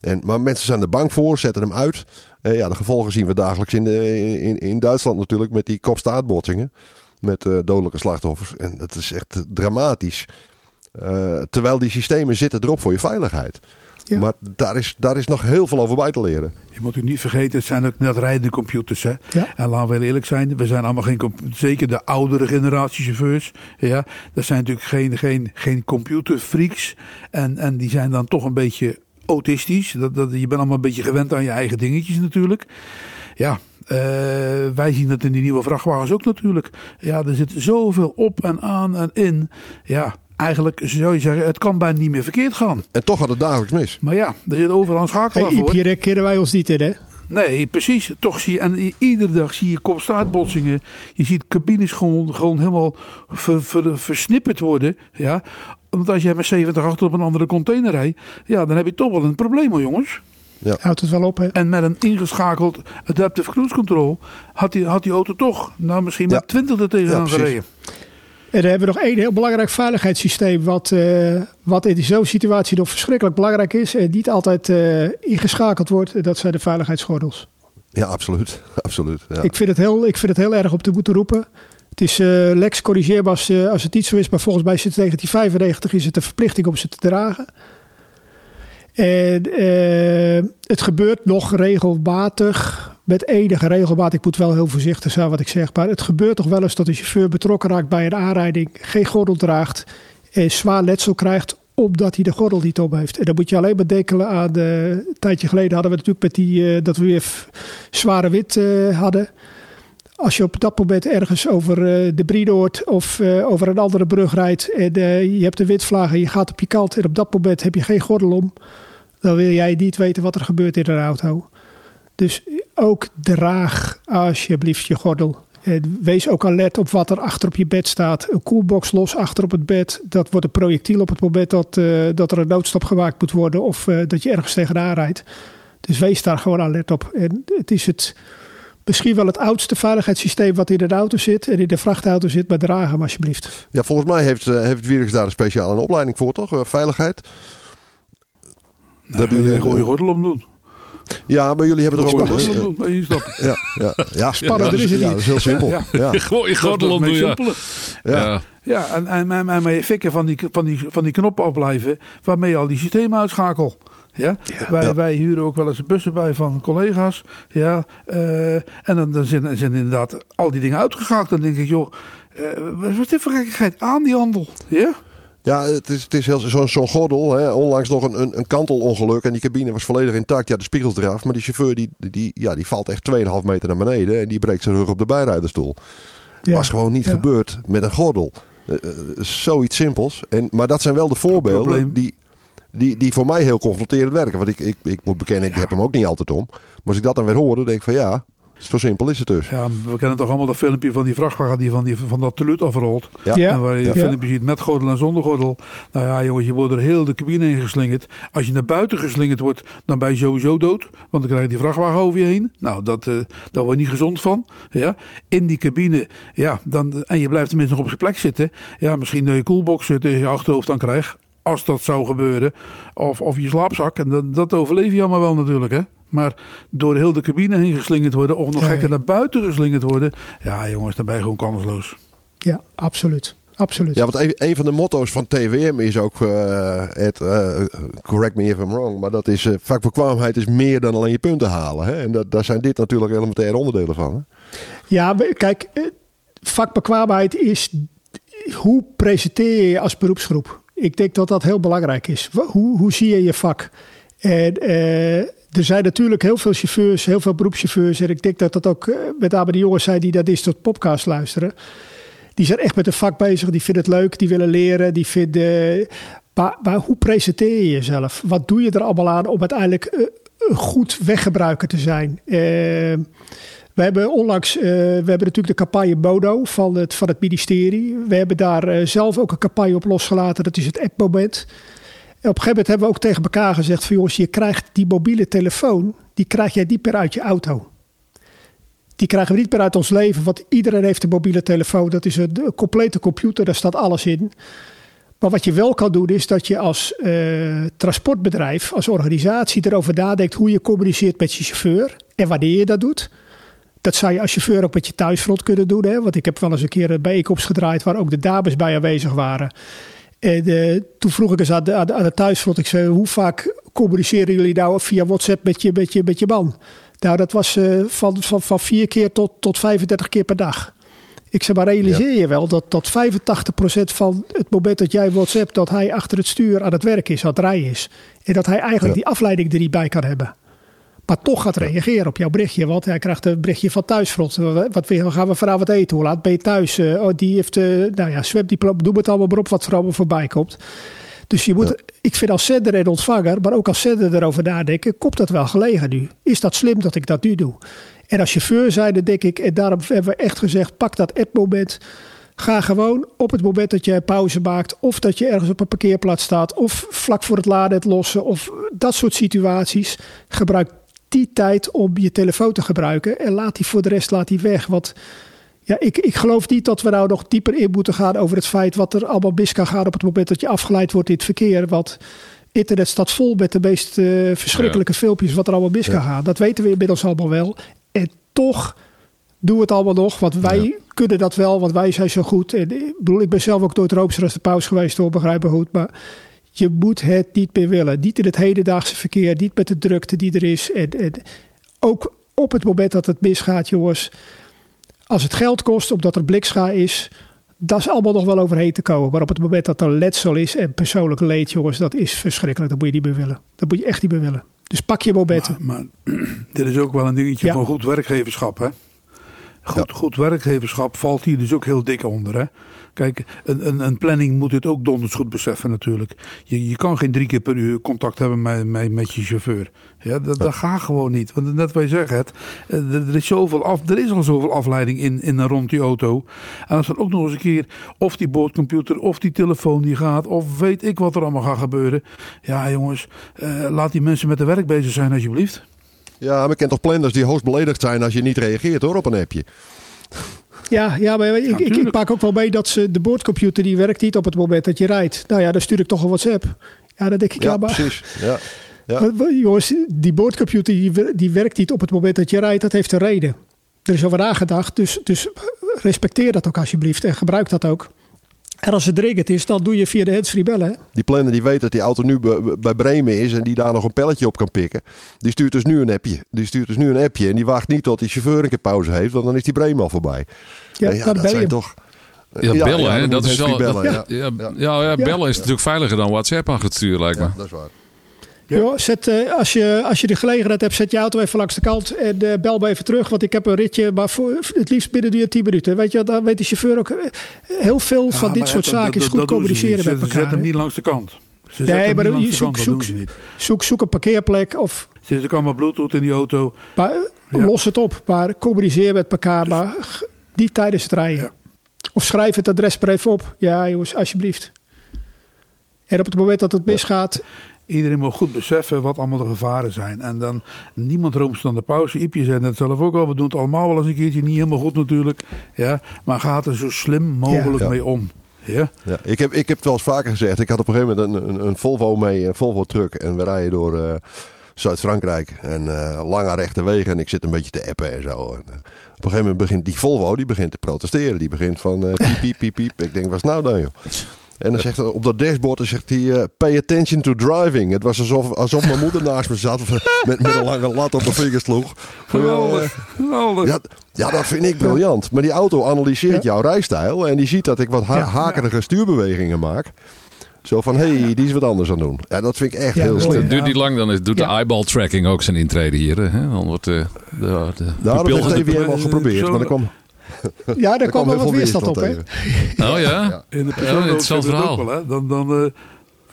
En, maar mensen zijn er bang voor, zetten hem uit. ja, de gevolgen zien we dagelijks in, de, in, in Duitsland natuurlijk met die kopstaartbotsingen. Met dodelijke slachtoffers. En dat is echt dramatisch. Uh, terwijl die systemen zitten erop voor je veiligheid. Ja. Maar daar is, daar is nog heel veel over bij te leren. Je moet u niet vergeten, het zijn ook net rijdende computers. Hè? Ja. En laten we eerlijk zijn, we zijn allemaal geen, zeker de oudere generatie chauffeurs. Ja, dat zijn natuurlijk geen, geen, geen computerfreaks. En, en die zijn dan toch een beetje autistisch. Dat, dat, je bent allemaal een beetje gewend aan je eigen dingetjes natuurlijk. Ja, uh, wij zien dat in die nieuwe vrachtwagens ook natuurlijk. Ja, er zit zoveel op en aan en in. Ja, eigenlijk zou je zeggen, het kan bijna niet meer verkeerd gaan. En toch gaat het dagelijks mis. Maar ja, er zit overal een schakelaar hey, voor. Hier kennen wij ons niet in, hè? Nee, precies. Toch zie je, en iedere dag zie je kopstaartbotsingen. Je ziet cabines gewoon, gewoon helemaal ver, ver, versnipperd worden. Ja. Want als jij met 70 achter op een andere container rijdt, ja, dan heb je toch wel een probleem hoor, jongens. Ja. Houdt het wel op, hè? En met een ingeschakeld adaptive cruise control had die, had die auto toch, nou misschien met 20 er tegenaan gereden. En dan hebben we nog één heel belangrijk veiligheidssysteem, wat, uh, wat in zo'n situatie nog verschrikkelijk belangrijk is en niet altijd uh, ingeschakeld wordt. Dat zijn de veiligheidsgordels. Ja, absoluut. absoluut ja. Ik, vind het heel, ik vind het heel erg op te moeten roepen. Het is uh, lex corrigeerbaar als, als het niet zo is, maar volgens mij sinds 1995 is het een verplichting om ze te dragen. En het gebeurt nog regelmatig met enige regelmaat, ik moet wel heel voorzichtig zijn wat ik zeg, maar het gebeurt toch wel eens dat de chauffeur betrokken raakt bij een aanrijding, geen gordel draagt en zwaar letsel krijgt omdat hij de gordel niet op heeft. En dan moet je alleen maar denken aan, de, een tijdje geleden hadden we natuurlijk met die, uh, dat we weer zware wit uh, hadden. Als je op dat moment ergens over de Briedoord of over een andere brug rijdt en je hebt de witvlaag en je gaat op je kant en op dat moment heb je geen gordel om, dan wil jij niet weten wat er gebeurt in een auto. Dus ook draag alsjeblieft je gordel. Wees ook alert op wat er achter op je bed staat. Een koelbox los achter op het bed. Dat wordt een projectiel op het moment dat, uh, dat er een noodstop gemaakt moet worden. Of uh, dat je ergens tegenaan rijdt. Dus wees daar gewoon alert op. En het is het, misschien wel het oudste veiligheidssysteem wat in de auto zit. En in de vrachtauto zit. Maar draag hem alsjeblieft. Ja, volgens mij heeft, uh, heeft Wierix daar een speciale opleiding voor, toch? veiligheid. Nou, daar wil je een gordel om doen. Ja, maar jullie hebben er ook... een. Ja, ja, ja. Spannender is het niet. dat is heel simpel. Ja. Ja. Gewoon je gordel om doen, ja. Ja. Ja, en, en, en, en je fikken van die, van, die, van die knoppen afblijven waarmee je al die systemen uitschakelt. Ja? wij, wij huren ook wel eens bussen bij van collega's. Ja? Uh, en dan, dan zijn, zijn inderdaad al die dingen uitgeschakeld. Dan denk ik, joh, uh, wat is dit voor gekkigheid aan die handel? Ja? Ja, het is, het is heel zo'n zo gordel. Hè. Onlangs nog een, een, een, kantelongeluk en die cabine was volledig intact. Ja, de spiegels eraf. Maar die chauffeur die, die, ja, die valt echt 2,5 meter naar beneden en die breekt zijn rug op de bijrijderstoel. Ja. Was gewoon niet gebeurd met een gordel. Uh, zoiets simpels. En, maar dat zijn wel de voorbeelden die, die, die voor mij heel confronterend werken. Want ik, ik, ik moet bekennen, ik heb hem ook niet altijd om. Maar als ik dat dan weer hoor, dan denk ik van ja, zo simpel is het dus. Ja, we kennen toch allemaal dat filmpje van die vrachtwagen die van, die, van dat telut afrolt. Ja. ja. En waar je ja. filmpje ziet met gordel en zonder gordel. Nou ja, jongens, je wordt er heel de cabine in geslingerd. Als je naar buiten geslingerd wordt, dan ben je sowieso dood. Want dan krijg je die vrachtwagen over je heen. Nou, dat, uh, daar word je niet gezond van. Ja. In die cabine, ja, dan, en je blijft tenminste nog op zijn plek zitten. Ja, misschien dat je koelbox tegen je achterhoofd dan krijgt. Als dat zou gebeuren. Of, of je slaapzak. En dat, dat overleef je allemaal wel natuurlijk, hè. Maar door heel de cabine heen geslingerd worden, of nog gekker naar buiten geslingerd worden. Ja, jongens, dan ben je gewoon kansloos. Ja, absoluut. Absoluut. Ja, want een, een van de motto's van TWM is ook, uh, het, uh, correct me if I'm wrong, maar dat is uh, vakbekwaamheid is meer dan alleen je punten halen. Hè? En dat, daar zijn dit natuurlijk elementaire onderdelen van. Hè? Ja, kijk, vakbekwaamheid is hoe presenteer je je als beroepsgroep? Ik denk dat dat heel belangrijk is. Hoe, hoe zie je je vak? En er zijn natuurlijk heel veel chauffeurs, heel veel beroepschauffeurs. En ik denk dat dat ook eh, met name de jongens zijn die dat is tot podcast luisteren. Die zijn echt met een vak bezig. Die vinden het leuk. Die willen leren. Die vinden. Maar, maar hoe presenteer je jezelf? Wat doe je er allemaal aan om uiteindelijk eh, een goed weggebruiker te zijn? Uh, we hebben onlangs, uh, we hebben natuurlijk de campagne Bodo van het, van het ministerie. We hebben daar uh, zelf ook een campagne op losgelaten. Dat is het app-moment op een hebben we ook tegen elkaar gezegd: van jongens, je krijgt die mobiele telefoon, die krijg jij niet meer uit je auto. Die krijgen we niet meer uit ons leven, want iedereen heeft een mobiele telefoon. Dat is een, complete computer, daar staat alles in. Maar wat je wel kan doen, is dat je als uh, transportbedrijf, als organisatie erover nadenkt hoe je communiceert met je chauffeur en wanneer je dat doet. Dat zou je als chauffeur ook met je thuisfront kunnen doen. Hè? Want ik heb wel eens een keer een bijeenkomst gedraaid waar ook de dames bij aanwezig waren. En uh, toen vroeg ik eens aan de, aan de, aan de thuisfront, ik zei, hoe vaak communiceren jullie nou via WhatsApp met je, met je, met je man? Nou, dat was uh, van, van, van vier keer tot, tot 35 keer per dag. Ik zei, maar realiseer ja. je wel dat, dat 85% van het moment dat jij WhatsApp, dat hij achter het stuur aan het werk is, aan het rijden is. En dat hij eigenlijk ja. die afleiding er niet bij kan hebben maar toch gaat reageren op jouw berichtje. Want hij krijgt een berichtje van thuisfront. Wat gaan we vanavond eten? Hoe laat ben je thuis? Uh, oh, die heeft, uh, nou ja, zwemdiploma, doe het allemaal maar op wat er allemaal voorbij komt. Dus je moet, ja. ik vind als zender en ontvanger, maar ook als zender erover nadenken, komt dat wel gelegen nu? Is dat slim dat ik dat nu doe? En als chauffeur zijn, dan denk ik, en daarom hebben we echt gezegd, pak dat app-moment. Ga gewoon op het moment dat je pauze maakt, of dat je ergens op een parkeerplaats staat, of vlak voor het laden het lossen, of dat soort situaties. Gebruik die tijd om je telefoon te gebruiken en laat die voor de rest laat die weg. Want ja, ik, ik geloof niet dat we nou nog dieper in moeten gaan over het feit wat er allemaal mis kan gaan op het moment dat je afgeleid wordt in het verkeer. Want internet staat vol met de meest uh, verschrikkelijke filmpjes wat er allemaal mis kan gaan. Dat weten we inmiddels allemaal wel. En toch doen we het allemaal nog, want wij kunnen dat wel, want wij zijn zo goed. En, ik bedoel, ik ben zelf ook nooit roomser als de paus geweest, hoor, begrijp me goed. Maar je moet het niet meer willen. Niet in het hedendaagse verkeer, niet met de drukte die er is. En, en ook op het moment dat het misgaat, jongens. Als het geld kost, omdat er blikscha is, dat is allemaal nog wel overheen te komen. Maar op het moment dat er letsel is en persoonlijk leed, jongens, dat is verschrikkelijk. Dat moet je niet meer willen. Dat moet je echt niet meer willen. Dus pak je momenten. Maar, maar dit is ook wel een dingetje van goed werkgeverschap, hè? Goed, goed werkgeverschap valt hier dus ook heel dik onder. Hè? Kijk, een, een, een, planning moet het ook donders goed beseffen natuurlijk. Je, je kan geen drie keer per uur contact hebben met, met, met je chauffeur. Ja, dat, dat gaat gewoon niet. Want net wat je zegt, het, eh, er, is zoveel af, er is al zoveel afleiding in, in en rond die auto. En als er ook nog eens een keer of die boordcomputer of die telefoon die gaat... of weet ik wat er allemaal gaat gebeuren. Ja jongens, uh, laat die mensen met de werk bezig zijn alsjeblieft. Ja, maar ik ken toch planners die hoogst beledigd zijn als je niet reageert hoor op een appje. Ja, ja maar ik, ik, ik, pak ook wel mee dat ze, de boordcomputer die werkt niet op het moment dat je rijdt. Nou ja, dan stuur ik toch een WhatsApp. Ja, dan denk ik, ja, ja maar... precies. Ja. Ja. Maar, jongens, die boordcomputer die, die werkt niet op het moment dat je rijdt. Dat heeft een reden. Er is over nagedacht, dus, dus respecteer dat ook alsjeblieft en gebruik dat ook. En als het dringend is, dan doe je via de handsfree bellen. Die planner die weet dat die auto nu bij Bremen is en die daar nog een pelletje op kan pikken. Die stuurt dus nu een appje. Die stuurt dus nu een appje en die wacht niet tot die chauffeur een keer pauze heeft, want dan is die Bremen al voorbij. Ja, ja dat zijn toch... Ja, bellen, hè? Dat is wel. Bellen, ja. Ja, ja, ja, bellen is natuurlijk veiliger dan WhatsApp aan het sturen, lijkt me. dat is waar. Ja. zet, uh, als, je, als je de gelegenheid hebt, zet je auto even langs de kant en uh, bel me even terug. Want ik heb een ritje, maar voor, het liefst binnen die 10 minuten. Weet je, dan weet de chauffeur ook eh, heel veel van dit soort zaken is goed communiceren met elkaar. Zet hem niet langs de kant. Ze nee, maar je zoek, zoek, zoek, zoek, een parkeerplek of... Zit er allemaal bluetooth in die auto. Maar, Los het op, maar communiceer met elkaar, maar niet tijdens het rijden. Of schrijf het adres maar even op. Ja jongens, alsjeblieft. En op het moment dat het misgaat, Iedereen moet goed beseffen wat allemaal de gevaren zijn. En dan niemand roomt dan de pauze. Iepje zei het zelf ook al. We doen het allemaal wel eens een keertje. Niet helemaal goed natuurlijk. Ja, maar gaat er zo slim mogelijk mee om. Ja. ja. ik, heb, ik heb het wel eens vaker gezegd. Ik had op een gegeven moment een, een, een Volvo mee, een Volvo truck. En we rijden door uh, Zuid-Frankrijk. En uh, lange rechte wegen. En ik zit een beetje te appen en zo. En, uh, op een gegeven moment begint die Volvo die begint te protesteren. Die begint van piep, piep, piep, piep. Ik denk, wat is nou dan joh? En dan zegt hij op dat dashboard, dan zegt hij, uh, pay attention to driving. Het was alsof, alsof mijn moeder naast me zat, met, met een lange lat op mijn vingers sloeg. Geweldig, geweldig. Ja, ja, dat vind ik briljant. Maar die auto analyseert jouw rijstijl en die ziet dat ik wat ha hakerige stuurbewegingen maak. Zo van, hé, hey, die is wat anders aan doen. Ja, dat vind ik echt heel slim. Duurt niet lang, dan doet de eyeball tracking ook zijn intrede hier. Hè? Dan wordt de, de, de, nou, dat heeft even helemaal geprobeerd. Maar dan kwam, ja, daar kwam wel wat weerstand op, hè? Oh ja? In de persoon ja, verhaal. Wel, hè? Dan, dan uh,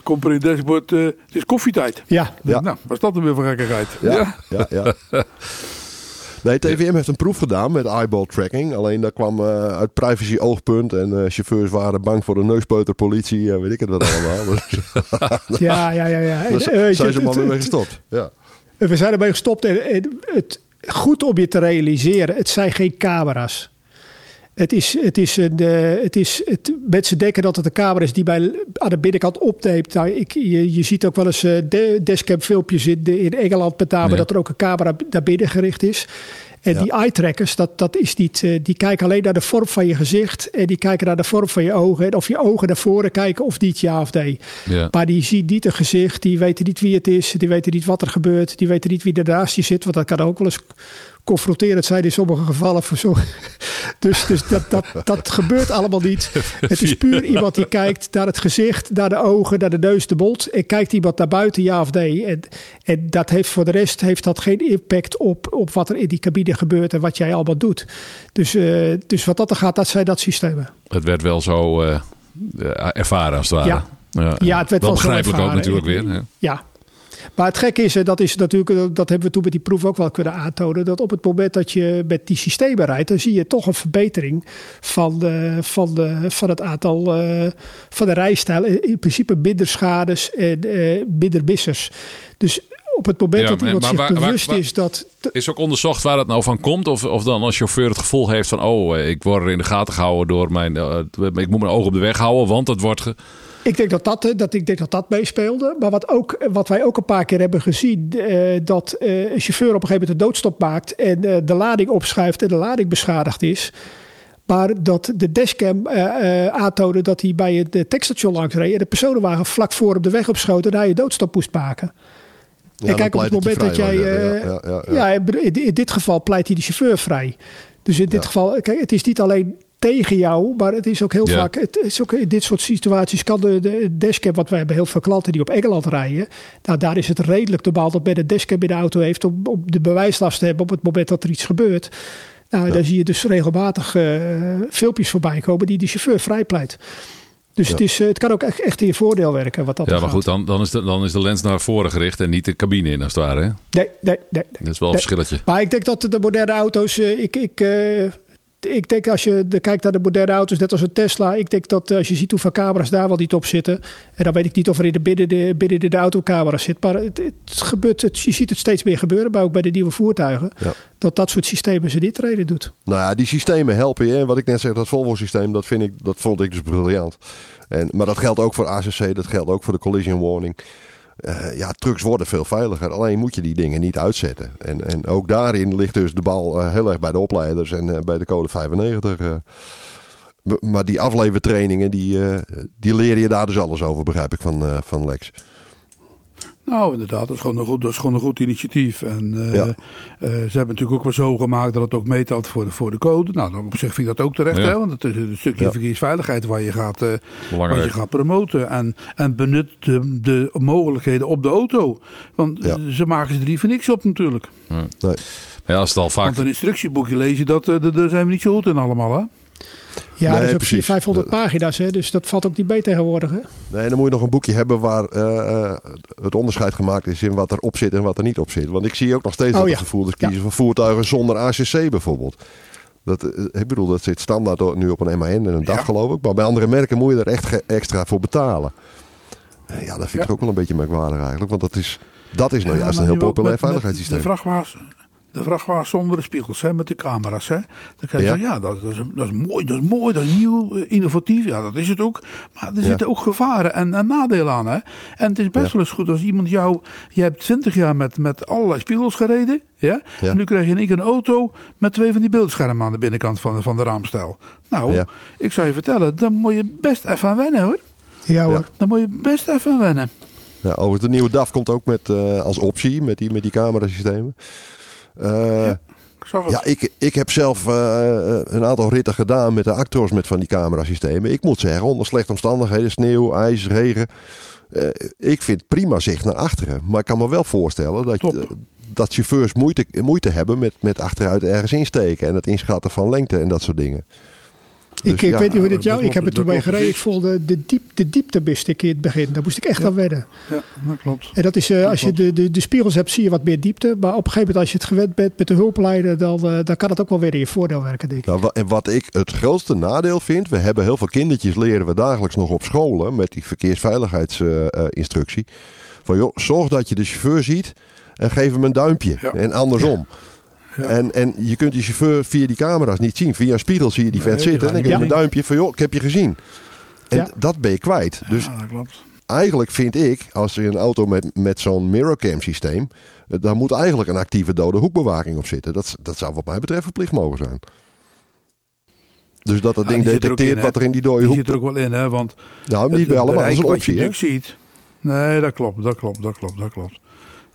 komt er in het dashboard, uh, het is koffietijd. Ja. ja. Nou, was dat dan weer voor gekkigheid? Ja, ja, ja. Nee, TVM heeft een proef gedaan met eyeball tracking. Alleen dat kwam uh, uit privacy oogpunt. En uh, chauffeurs waren bang voor de neuspeuterpolitie. En weet ik het wat allemaal. ja, ja, ja. ja. Dus zijn ze maar mee gestopt. Ja. We zijn ermee gestopt. En het, goed om je te realiseren, het zijn geen camera's. Het is, het is een, uh, het is, het, mensen denken dat het een camera is die bij, aan de binnenkant opneemt. Nou, ik, je, je ziet ook wel eens uh, de, dashcam filmpjes in, in Engeland met name dat er ook een camera naar binnen gericht is. En die eye trackers, dat, dat is niet, uh, die kijken alleen naar de vorm van je gezicht. En die kijken naar de vorm van je ogen. En of je ogen naar voren kijken of niet ja of nee. Ja. Maar die zien niet het gezicht. Die weten niet wie het is. Die weten niet wat er gebeurt. Die weten niet wie er naast je zit. Want dat kan ook wel eens confronterend zijn in sommige gevallen. Voor zo. Dus, dus dat, dat, dat gebeurt allemaal niet. Het is puur iemand die kijkt naar het gezicht, naar de ogen, naar de neus, de mond. En kijkt iemand naar buiten, ja of nee. En, en dat heeft voor de rest heeft dat geen impact op, op wat er in die cabine gebeurt en wat jij allemaal doet. Dus, uh, dus wat dat er gaat, dat zijn dat systemen. Het werd wel zo uh, ervaren als het ware. Ja, ja, ja het werd wel, wel begrijpelijk ook natuurlijk weer. Ja. Maar het gekke is, dat is natuurlijk, dat hebben we toen met die proef ook wel kunnen aantonen. Dat op het moment dat je met die systemen rijdt, dan zie je toch een verbetering van, de, van, de, van het aantal uh, van de rijstijl. In principe minder schades en uh, minder missers. Dus op het moment dat iemand zich bewust is dat... Is ook onderzocht waar het nou van komt? Of, of dan als chauffeur het gevoel heeft van... oh, ik word er in de gaten gehouden door mijn... Uh, ik moet mijn oog op de weg houden, want het wordt... Ge... Ik denk dat dat, dat, ik denk dat dat meespeelde. Maar wat, ook, wat wij ook een paar keer hebben gezien... Uh, dat uh, een chauffeur op een gegeven moment een doodstop maakt... en de lading opschuift en de lading beschadigd is... Maar dat de dashcam aantoonde dat hij bij het tankstation langs reed... en de personenwagen vlak voor op de weg opschoot... en hij je doodstop moest maken. Ja, en kijk, op het moment dat jij. Ja, ja, ja, in dit geval pleit hij de chauffeur vrij. Dus in dit geval, kijk, het is niet alleen tegen jou, maar het is ook heel vaak. Het is ook in dit soort situaties kan de, de dashcam, wat wij hebben heel veel klanten die op Engeland rijden. Nou, daar is het redelijk normaal dat bij de dashcam in de auto heeft om, om de bewijslast te hebben op het moment dat er iets gebeurt. Nou, daar zie je dus regelmatig uh, filmpjes voorbij komen die de chauffeur vrijpleit. Dus het, is, eh, het kan ook echt, in je voordeel werken. Wat dat ja, maar goed, dan, dan, is de, dan is de lens naar voren gericht en niet de cabine in, als het ware. Hè? Nee, nee, nee, nee. Dat is wel een verschilletje. Maar ik denk dat de moderne auto's. Eh, ik, ik, uh, ik denk als je de, kijkt naar de moderne auto's, net als een Tesla. Ik denk dat als je ziet hoeveel camera's daar wel niet op zitten. En dan weet ik niet of er in de binnen de, binnen de, de autocamera zit. Maar het, het gebeurt, het, je ziet het steeds meer gebeuren. Maar ook bij de nieuwe voertuigen. Dat dat soort systemen ze niet reden doet. Nou ja, die systemen helpen je. Wat ik net zeg, dat Volvo-systeem, dat, vind ik, dat vond ik dus briljant. En, maar dat geldt ook voor ACC, dat geldt ook voor de collision warning. Uh, ja, trucks worden veel veiliger. Alleen moet je die dingen niet uitzetten. En, en ook daarin ligt dus de bal uh, heel erg bij de opleiders en uh, bij de code 95. maar die aflevertrainingen, die, die leer je daar dus alles over, begrijp ik van, van Lex. Nou, inderdaad, dat is gewoon een goed, dat is gewoon een goed initiatief. En uh, ja. uh, ze hebben natuurlijk ook wel zo gemaakt dat het ook meetelt voor de, voor de code. Nou, dan op zich vind ik dat ook terecht, ja. hè, want het is een stukje ja. verkeersveiligheid waar je gaat, uh, waar je gaat promoten. En, en benut de, de mogelijkheden op de auto. Want ze maken ze er niet voor niks op natuurlijk. Nee. Ja, als het al vaak... Want een instructieboekje lezen, dat, daar zijn we niet zo goed in allemaal, hè? Ja, nee, dat is ook 500 pagina's, hè? dus dat valt ook niet bij tegenwoordig. Hè? Nee, dan moet je nog een boekje hebben waar uh, het onderscheid gemaakt is in wat er op zit en wat er niet op zit. Want ik zie ook nog steeds oh, dat ja. gevoerders kiezen ja. voor voertuigen zonder ACC bijvoorbeeld. Dat, ik bedoel, dat zit standaard nu op een MAN en een dag ja. geloof ik. Maar bij andere merken moet je er echt extra voor betalen. Ja, dat vind ik ook wel een beetje merkwaardig eigenlijk. Want dat is, dat is nou juist een heel populair veiligheidssysteem. De vrachtwagens de vrachtwagen zonder de spiegels, hè, met de camera's. Hè. Dan kan je ja. zeggen, ja, dat, dat, is, dat, is, mooi, dat is mooi, dat is nieuw, eh, innovatief. Ja, dat is het ook. Maar er ja. zitten ook gevaren en, en, nadelen aan. Hè. En het is best ja. wel eens goed als iemand jou... Je hebt twintig jaar met, met allerlei spiegels gereden. Ja? En nu krijg je in één keer een auto met twee van die beeldschermen aan de binnenkant van, van de raamstel. Nou, ik zou je vertellen, dan moet je best even aan wennen hoor. Ja hoor. Dan moet je best even aan wennen. Ja, over de nieuwe DAF komt ook met, uh, als optie met die, met die camerasystemen. Uh, ja. Ja, ik, ik heb zelf uh, een aantal ritten gedaan met de actors met van die camerasystemen. Ik moet zeggen, onder slechte omstandigheden, sneeuw, ijs, regen. Uh, ik vind prima zicht naar achteren. Maar ik kan me wel voorstellen dat, dat chauffeurs moeite, moeite hebben met, met achteruit ergens insteken. En het inschatten van lengte en dat soort dingen. Dus ik, ja, weet niet hoe dit jou. Ik heb het toen bij gereden. Ik voelde de, diep, de diepte miste ik in het begin. Daar moest ik echt ja. aan wedden. Ja, dat klopt. En dat is uh, dat als klopt. je de, de, de spiegels hebt, zie je wat meer diepte. Maar op een gegeven moment, als je het gewend bent met de hulplijnen, dan, uh, dan kan het ook wel weer in je voordeel werken, denk ik. Nou, en wat ik het grootste nadeel vind, we hebben heel veel kindertjes leren we dagelijks nog op scholen met die verkeersveiligheidsinstructie. Uh, van joh, zorg dat je de chauffeur ziet en geef hem een duimpje. Ja. En andersom. Ja. En, en je kunt die chauffeur via die camera's niet zien. Via een spiegel zie je die vet zitten. En dan je ja. een duimpje van, joh, ik heb je gezien. En dat ben je kwijt. Dus ja, dat klopt. eigenlijk vind ik, als er een auto met, met zo'n mirrorcam systeem... daar moet eigenlijk een actieve dode hoekbewaking op zitten. Dat, dat zou wat mij betreft verplicht mogen zijn. Dus dat dat ding detecteert in, wat er in die dode die hoek... zit er ook wel in, hè? Want nou, niet bij allemaal, dat is een optie, ziet. Nee, dat klopt, dat klopt, dat klopt, dat klopt.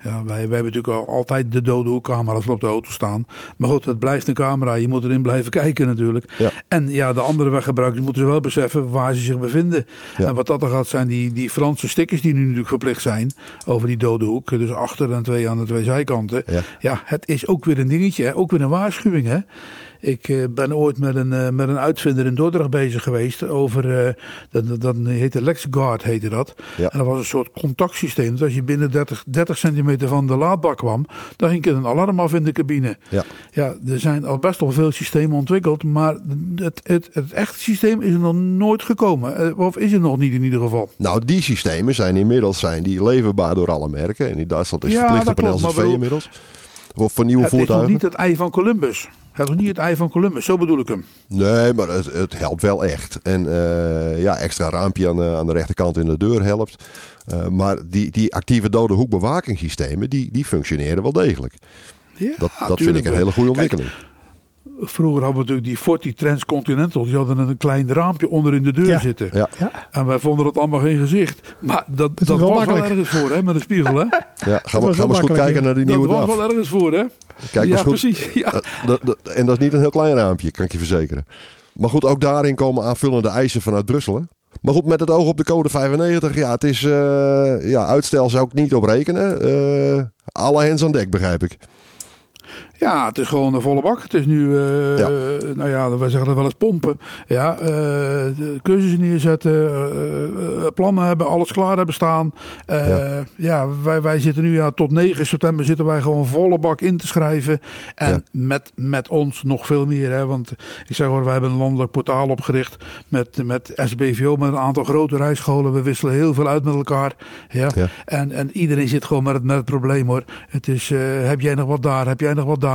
Ja, wij, wij hebben natuurlijk al, altijd de dode hoekcamera's op de auto staan. Maar goed, het blijft een camera. Je moet erin blijven kijken natuurlijk. Ja. En ja, de andere weggebruikers moeten wel beseffen waar ze zich bevinden. En wat dat er gaat zijn die, die Franse stickers die nu natuurlijk verplicht zijn over die dode hoek. Dus achter en twee aan de twee zijkanten. Ja. ja het is ook weer een dingetje. Hè? Ook weer een waarschuwing. Hè? Ik uh, ben ooit met een, uh, met een uitvinder in Dordrecht bezig geweest over, uh, dat, dat heette LexGuard heette dat. Ja. En dat was een soort contactsysteem. Dus als je binnen 30, 30 centimeter van de laadbak kwam, dan ging er een alarm af in de cabine. Ja. ja, er zijn al best wel veel systemen ontwikkeld, maar het, het, het echte systeem is er nog nooit gekomen. Of is er nog niet in ieder geval. Nou, die systemen zijn inmiddels zijn die leverbaar door alle merken. En in Duitsland is Ja, verplicht dat op een bedoel- inmiddels. Of voor nieuwe Het voertuigen. niet het ei van Columbus. Het is niet het ei van Columbus, zo bedoel ik hem. Nee, maar het, het helpt wel echt. En eh, ja, extra raampje aan de, aan de rechterkant in de deur helpt. Eh, maar die, die actieve dode hoekbewakingssystemen, die, die functioneren wel degelijk. Ja, Dat, dat vind ik een hele goede Kijk, ontwikkeling. Vroeger hadden we natuurlijk die Forti Transcontinental. Die hadden een klein raampje onder in de deur Ja. zitten. Ja. Ja. En wij vonden het allemaal geen gezicht. Maar dat, dat wel was makkelijk. wel ergens voor, hè, met een spiegel. Hè? Ja, gaan was we, gaan we eens goed kijken naar die Dat nieuwe was DAF. wel ergens voor, hè? Kijk ja, eens goed. precies. Ja. Dat- dat- dat- en dat is niet een heel klein raampje, kan ik je verzekeren. Maar goed, ook daarin komen aanvullende eisen vanuit Brussel. Hè? Maar goed, met het oog op de code 95, ja, het is, eh, ja, uitstel zou ik niet op rekenen. Eh, alle hens aan dek, begrijp ik. Ja, het is gewoon een volle bak. Het is nu, eh, Ja. nou ja, wij zeggen dat wel eens pompen. Ja, eh, de cursussen neerzetten, eh, plannen hebben, alles klaar hebben staan. Ja. ja, wij, wij zitten nu ja, tot 9 september zitten wij gewoon volle bak in te schrijven. En Ja. met, met ons nog veel meer. Hè, want ik zeg hoor, wij hebben een landelijk portaal opgericht met, met SBVO, met een aantal grote rijscholen. We wisselen heel veel uit met elkaar. Ja. Ja. En, en iedereen zit gewoon met het, met het probleem hoor. Het is, heb jij nog wat daar? Heb jij nog wat daar?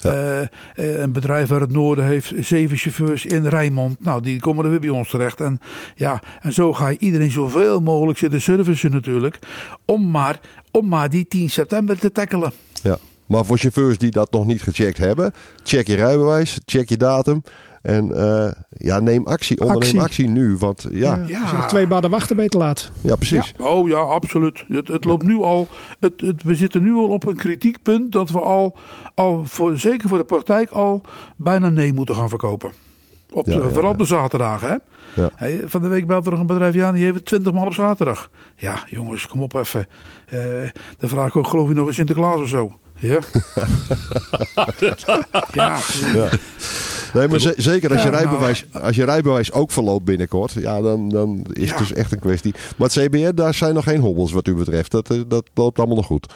Eh, eh, een bedrijf uit het noorden heeft zeven chauffeurs in Rijnmond. Nou, die komen er weer bij ons terecht. En ja, en zo ga je iedereen zoveel mogelijk zitten servicen natuurlijk. Om maar, om maar die 10 september te tackelen. Ja. Maar voor chauffeurs die dat nog niet gecheckt hebben, check je rijbewijs, check je datum. En eh, ja, neem actie, onderneem actie, Actie. nu. Want ja, ja, Ja. Als je nog twee baden wachten, te laat. precies. Ja, oh ja, absoluut. Het, het loopt nu al. Het, het, we zitten nu al op een kritiekpunt dat we al, al voor, zeker voor de praktijk, al bijna nee moeten gaan verkopen. Op de, ja, vooral ja. op de zaterdagen. Hè? Ja. Hey, van de week belt er nog een bedrijf aan, die heeft 20 man op zaterdag. Ja, jongens, kom op even. Eh, dan vraag ik ook, geloof je nog in Sinterklaas of zo? Ja. ja. Nee, maar ze- zeker als je, nou, rijbewijs, als je rijbewijs ook verloopt binnenkort, ja, dan, dan is het dus echt een kwestie. Maar het CBR, daar zijn nog geen hobbels wat u betreft. Dat, eh, dat loopt allemaal nog goed.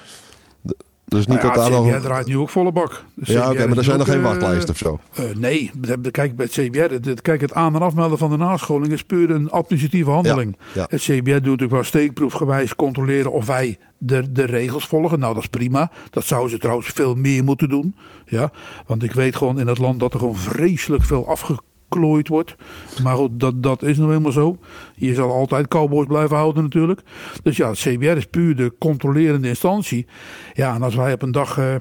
Dus niet Nou dat ja, daar het nog... CBR draait nu ook volle bak. Ja, oké, maar er zijn nog geen eh, wachtlijsten of zo. Eh, nee, kijk, bij het CBR, kijk, het aan- en afmelden van de nascholing is puur een administratieve handeling. ja. Het CBR doet natuurlijk wel steekproefgewijs controleren of wij de, de regels volgen. Nou, dat is prima. Dat zouden ze trouwens veel meer moeten doen. Ja, want ik weet gewoon in het land dat er gewoon vreselijk veel afgeklooid wordt. Maar goed, dat, dat is nou helemaal zo. Je zal altijd cowboys blijven houden natuurlijk. Dus ja, het CBR is puur de controlerende instantie. Ja, en als wij op een dag eh, eh,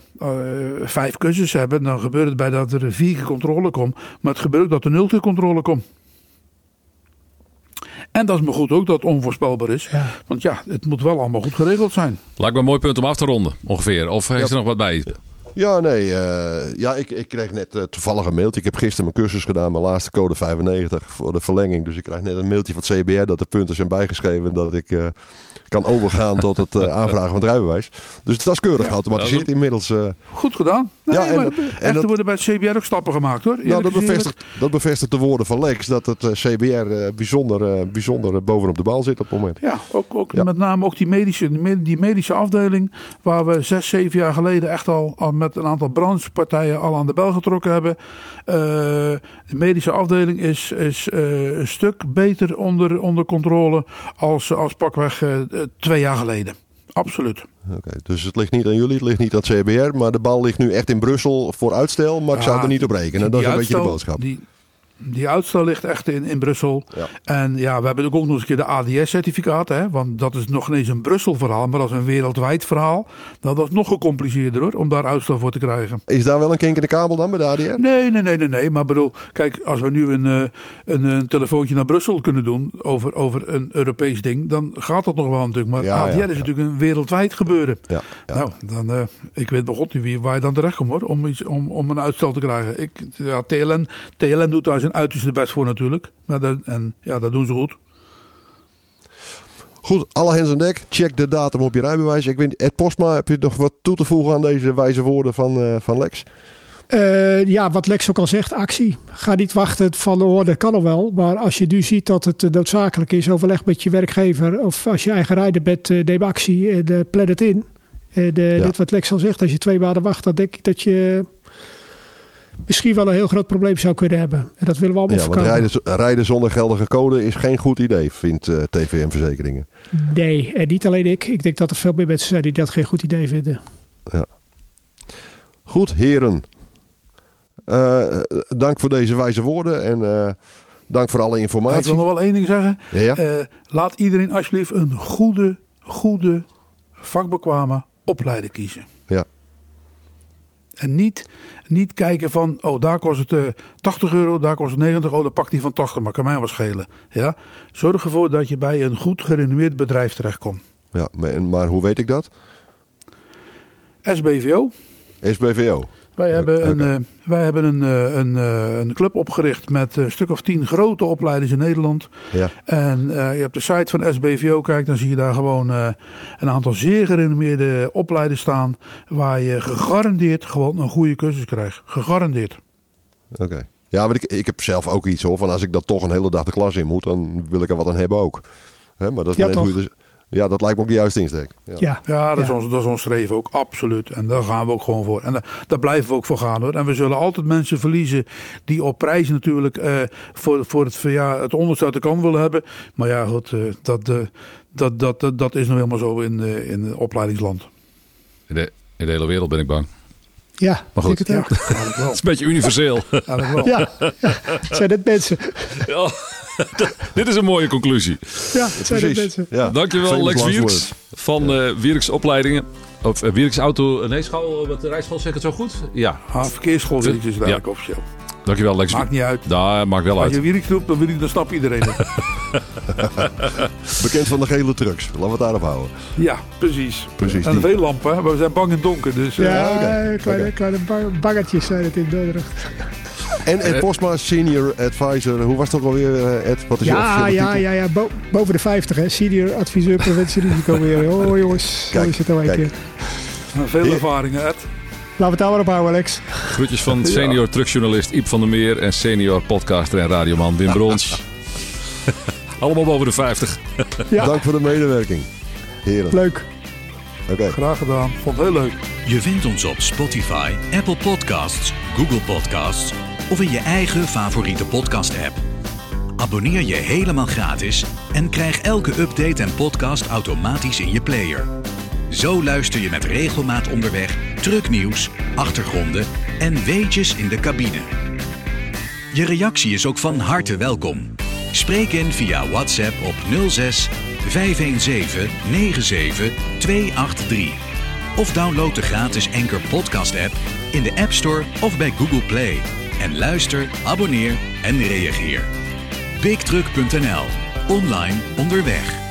vijf kussens hebben, dan gebeurt het bij dat er vier keer controle komt. Maar het gebeurt ook dat er nul keer controle komt. En dat is me goed ook dat het onvoorspelbaar is. Ja. Want ja, het moet wel allemaal goed geregeld zijn. Lijkt me een mooi punt om af te ronden, ongeveer. Of is er nog wat bij? Ja, nee. eh, ja, ik, ik kreeg net eh, toevallig een mailtje. Ik heb gisteren mijn cursus gedaan, mijn laatste code 95 voor de verlenging. Dus ik krijg net een mailtje van het CBR dat de punten zijn bijgeschreven. Dat ik eh, kan overgaan tot het aanvragen van het rijbewijs. Dus dat is keurig geautomatiseerd inmiddels. eh. Goed gedaan. Nee, Ja, en maar en echt, dat- er worden bij het CBR ook stappen gemaakt hoor. nou, dat bevestigt, dat bevestigt de woorden van Lex. Dat het eh, CBR eh, bijzonder, eh, bijzonder bovenop de bal zit op het moment. Ja, ook, ook Ja. met name ook die medische, die medische afdeling. Waar we zes, zeven jaar geleden echt al, al met een aantal branchepartijen al aan de bel getrokken hebben. De medische afdeling is, is een stuk beter onder, onder controle als, als pakweg twee jaar geleden. Absoluut. Oké, dus het ligt niet aan jullie, het ligt niet aan het CBR. Maar de bal ligt nu echt in Brussel voor uitstel. Maar ik zou er niet op rekenen. Dat is een beetje de boodschap. Die, Die uitstel ligt echt in, in Brussel. Ja. En ja, we hebben ook nog eens een keer de ADS-certificaat. Hè, want dat is nog ineens een Brussel-verhaal. Maar dat is een wereldwijd verhaal. Nou, dat is nog gecompliceerder hoor, om daar uitstel voor te krijgen. Is daar wel een kink in de kabel dan bij de ADR? Nee, nee, nee, nee, nee. Maar bedoel, kijk, als we nu een, eh, een, een telefoontje naar Brussel kunnen doen over, over een Europees ding, dan gaat dat nog wel natuurlijk. Maar Ja, ADR ja, is natuurlijk een wereldwijd gebeuren. Nou, dan, eh, ik weet nog god niet wie, waar je dan terecht komt hoor, om, iets, om, om een uitstel te krijgen. Ik, ja, TLN, TLN doet daar zijn uiterste best voor natuurlijk. Maar dat, en ja, dat doen ze goed. Goed, alle hens aan dek. Check de datum op je rijbewijs. Ik weet, Ed Postma, heb je nog wat toe te voegen aan deze wijze woorden van, eh, van Lex? Eh, ja, wat Lex ook al zegt, actie. Ga niet wachten van, oh, dat kan al wel. Maar als je nu ziet dat het eh, noodzakelijk is, overleg met je werkgever. Of als je eigen rijder bent, eh, neem actie en plan het in. En eh, Ja. dit wat Lex al zegt, als je twee maanden wacht, dan denk ik dat je misschien wel een heel groot probleem zou kunnen hebben. En dat willen we allemaal Ja, voorkomen. rijden, rijden zonder geldige code is geen goed idee, vindt eh, TVM Verzekeringen. Nee, en niet alleen ik. Ik denk dat er veel meer mensen zijn die dat geen goed idee vinden. Goed, heren. Eh, dank voor deze wijze woorden en eh, dank voor alle Maar ik informatie. wil nog wel één ding zeggen. Ja, ja? Eh, laat iedereen alsjeblieft een goede, goede, vakbekwame opleider kiezen. Ja. En niet, niet kijken van, oh daar kost het eh, 80 euro, daar kost het 90 euro, dan pakt die van 80, maar kan mij wat schelen. Ja? Zorg ervoor dat je bij een goed gerenommeerd bedrijf terechtkomt. ja maar, maar hoe weet ik dat? SBVO, SBVO. Wij hebben, een, oké. eh, wij hebben een, eh, een, eh, een club opgericht met een stuk of tien grote opleiders in Nederland. Ja, En eh, je hebt de site van SBVO, kijk, dan zie je daar gewoon eh, een aantal zeer gerenommeerde opleiders staan. Waar je gegarandeerd gewoon een goede cursus krijgt. Gegarandeerd. oké. Ja, maar ik, ik heb zelf ook iets hoor. Van als ik dan toch een hele dag de klas in moet, dan wil ik er wat aan hebben ook. Hè, maar dat is Ja, net hoe je dus- ja, dat lijkt me ook de juiste insteek. Ja. Ja, Ja, dat, Ja. Is ons, dat is ons streven ook, absoluut. En daar gaan we ook gewoon voor. En daar, daar blijven we ook voor gaan hoor. En we zullen altijd mensen verliezen die op prijs natuurlijk eh, voor, voor het, ja, het onderste uit de kant willen hebben. Maar ja, goed, eh, dat, eh, dat, dat, dat, dat is nou helemaal zo in, eh, in het opleidingsland. In de, in de hele wereld ben ik bang. ja Maar goed. ik het ook. Het is een beetje universeel. Wel. Ja, ja, het zijn net mensen. Ja, dit is een mooie conclusie. Ja, Precies. mensen. Ja. Dankjewel Famous Lex Wierks van eh Wierks Opleidingen. Of uh, Wierks Auto... Nee, school, wat de rijschool zegt het zo goed? Ja, Ah, verkeersschool is het eigenlijk Ja. officieel. dankjewel Lex. Maakt niet uit. Ja, maakt wel Als uit. je Wierik roept, dan, wil ik, dan snapt iedereen het. Bekend van de gele trucks. Laten we het daarop houden. ja, precies. Precies, En veel lampen, we zijn bang in het donker. Dus, eh, Ja, kleine, Oké. kleine baggertjes zijn het in Dordrecht. En Ed Postma, senior advisor. Hoe was het ook alweer, eh, Ed? Wat is Ja, ja, ja, ja. Bo- boven de 50, hè. Senior adviseur preventie risico weer. Oh jongens, zo Kijk, is het nou een kijk. keer. veel ervaringen, Ed. Laten we het daar maar op houden, Alex. Groetjes van senior truckjournalist Iep van der Meer en senior podcaster en radioman Wim Brons. Allemaal boven de 50. Ja, Dank voor de medewerking. Heren. leuk. Oké. Graag gedaan. Vond het heel leuk. Je vindt ons op Spotify, Apple Podcasts, Google Podcasts of in je eigen favoriete podcast-app. Abonneer je helemaal gratis en krijg elke update en podcast automatisch in je player. Zo luister je met regelmaat onderweg trucknieuws, achtergronden en weetjes in de cabine. Je reactie is ook van harte welkom. Spreek in via WhatsApp op 06 517 97 283. Of download de gratis Anchor Podcast app in de App Store of bij Google Play. En luister, abonneer en reageer. BigTruck.nl. Online onderweg.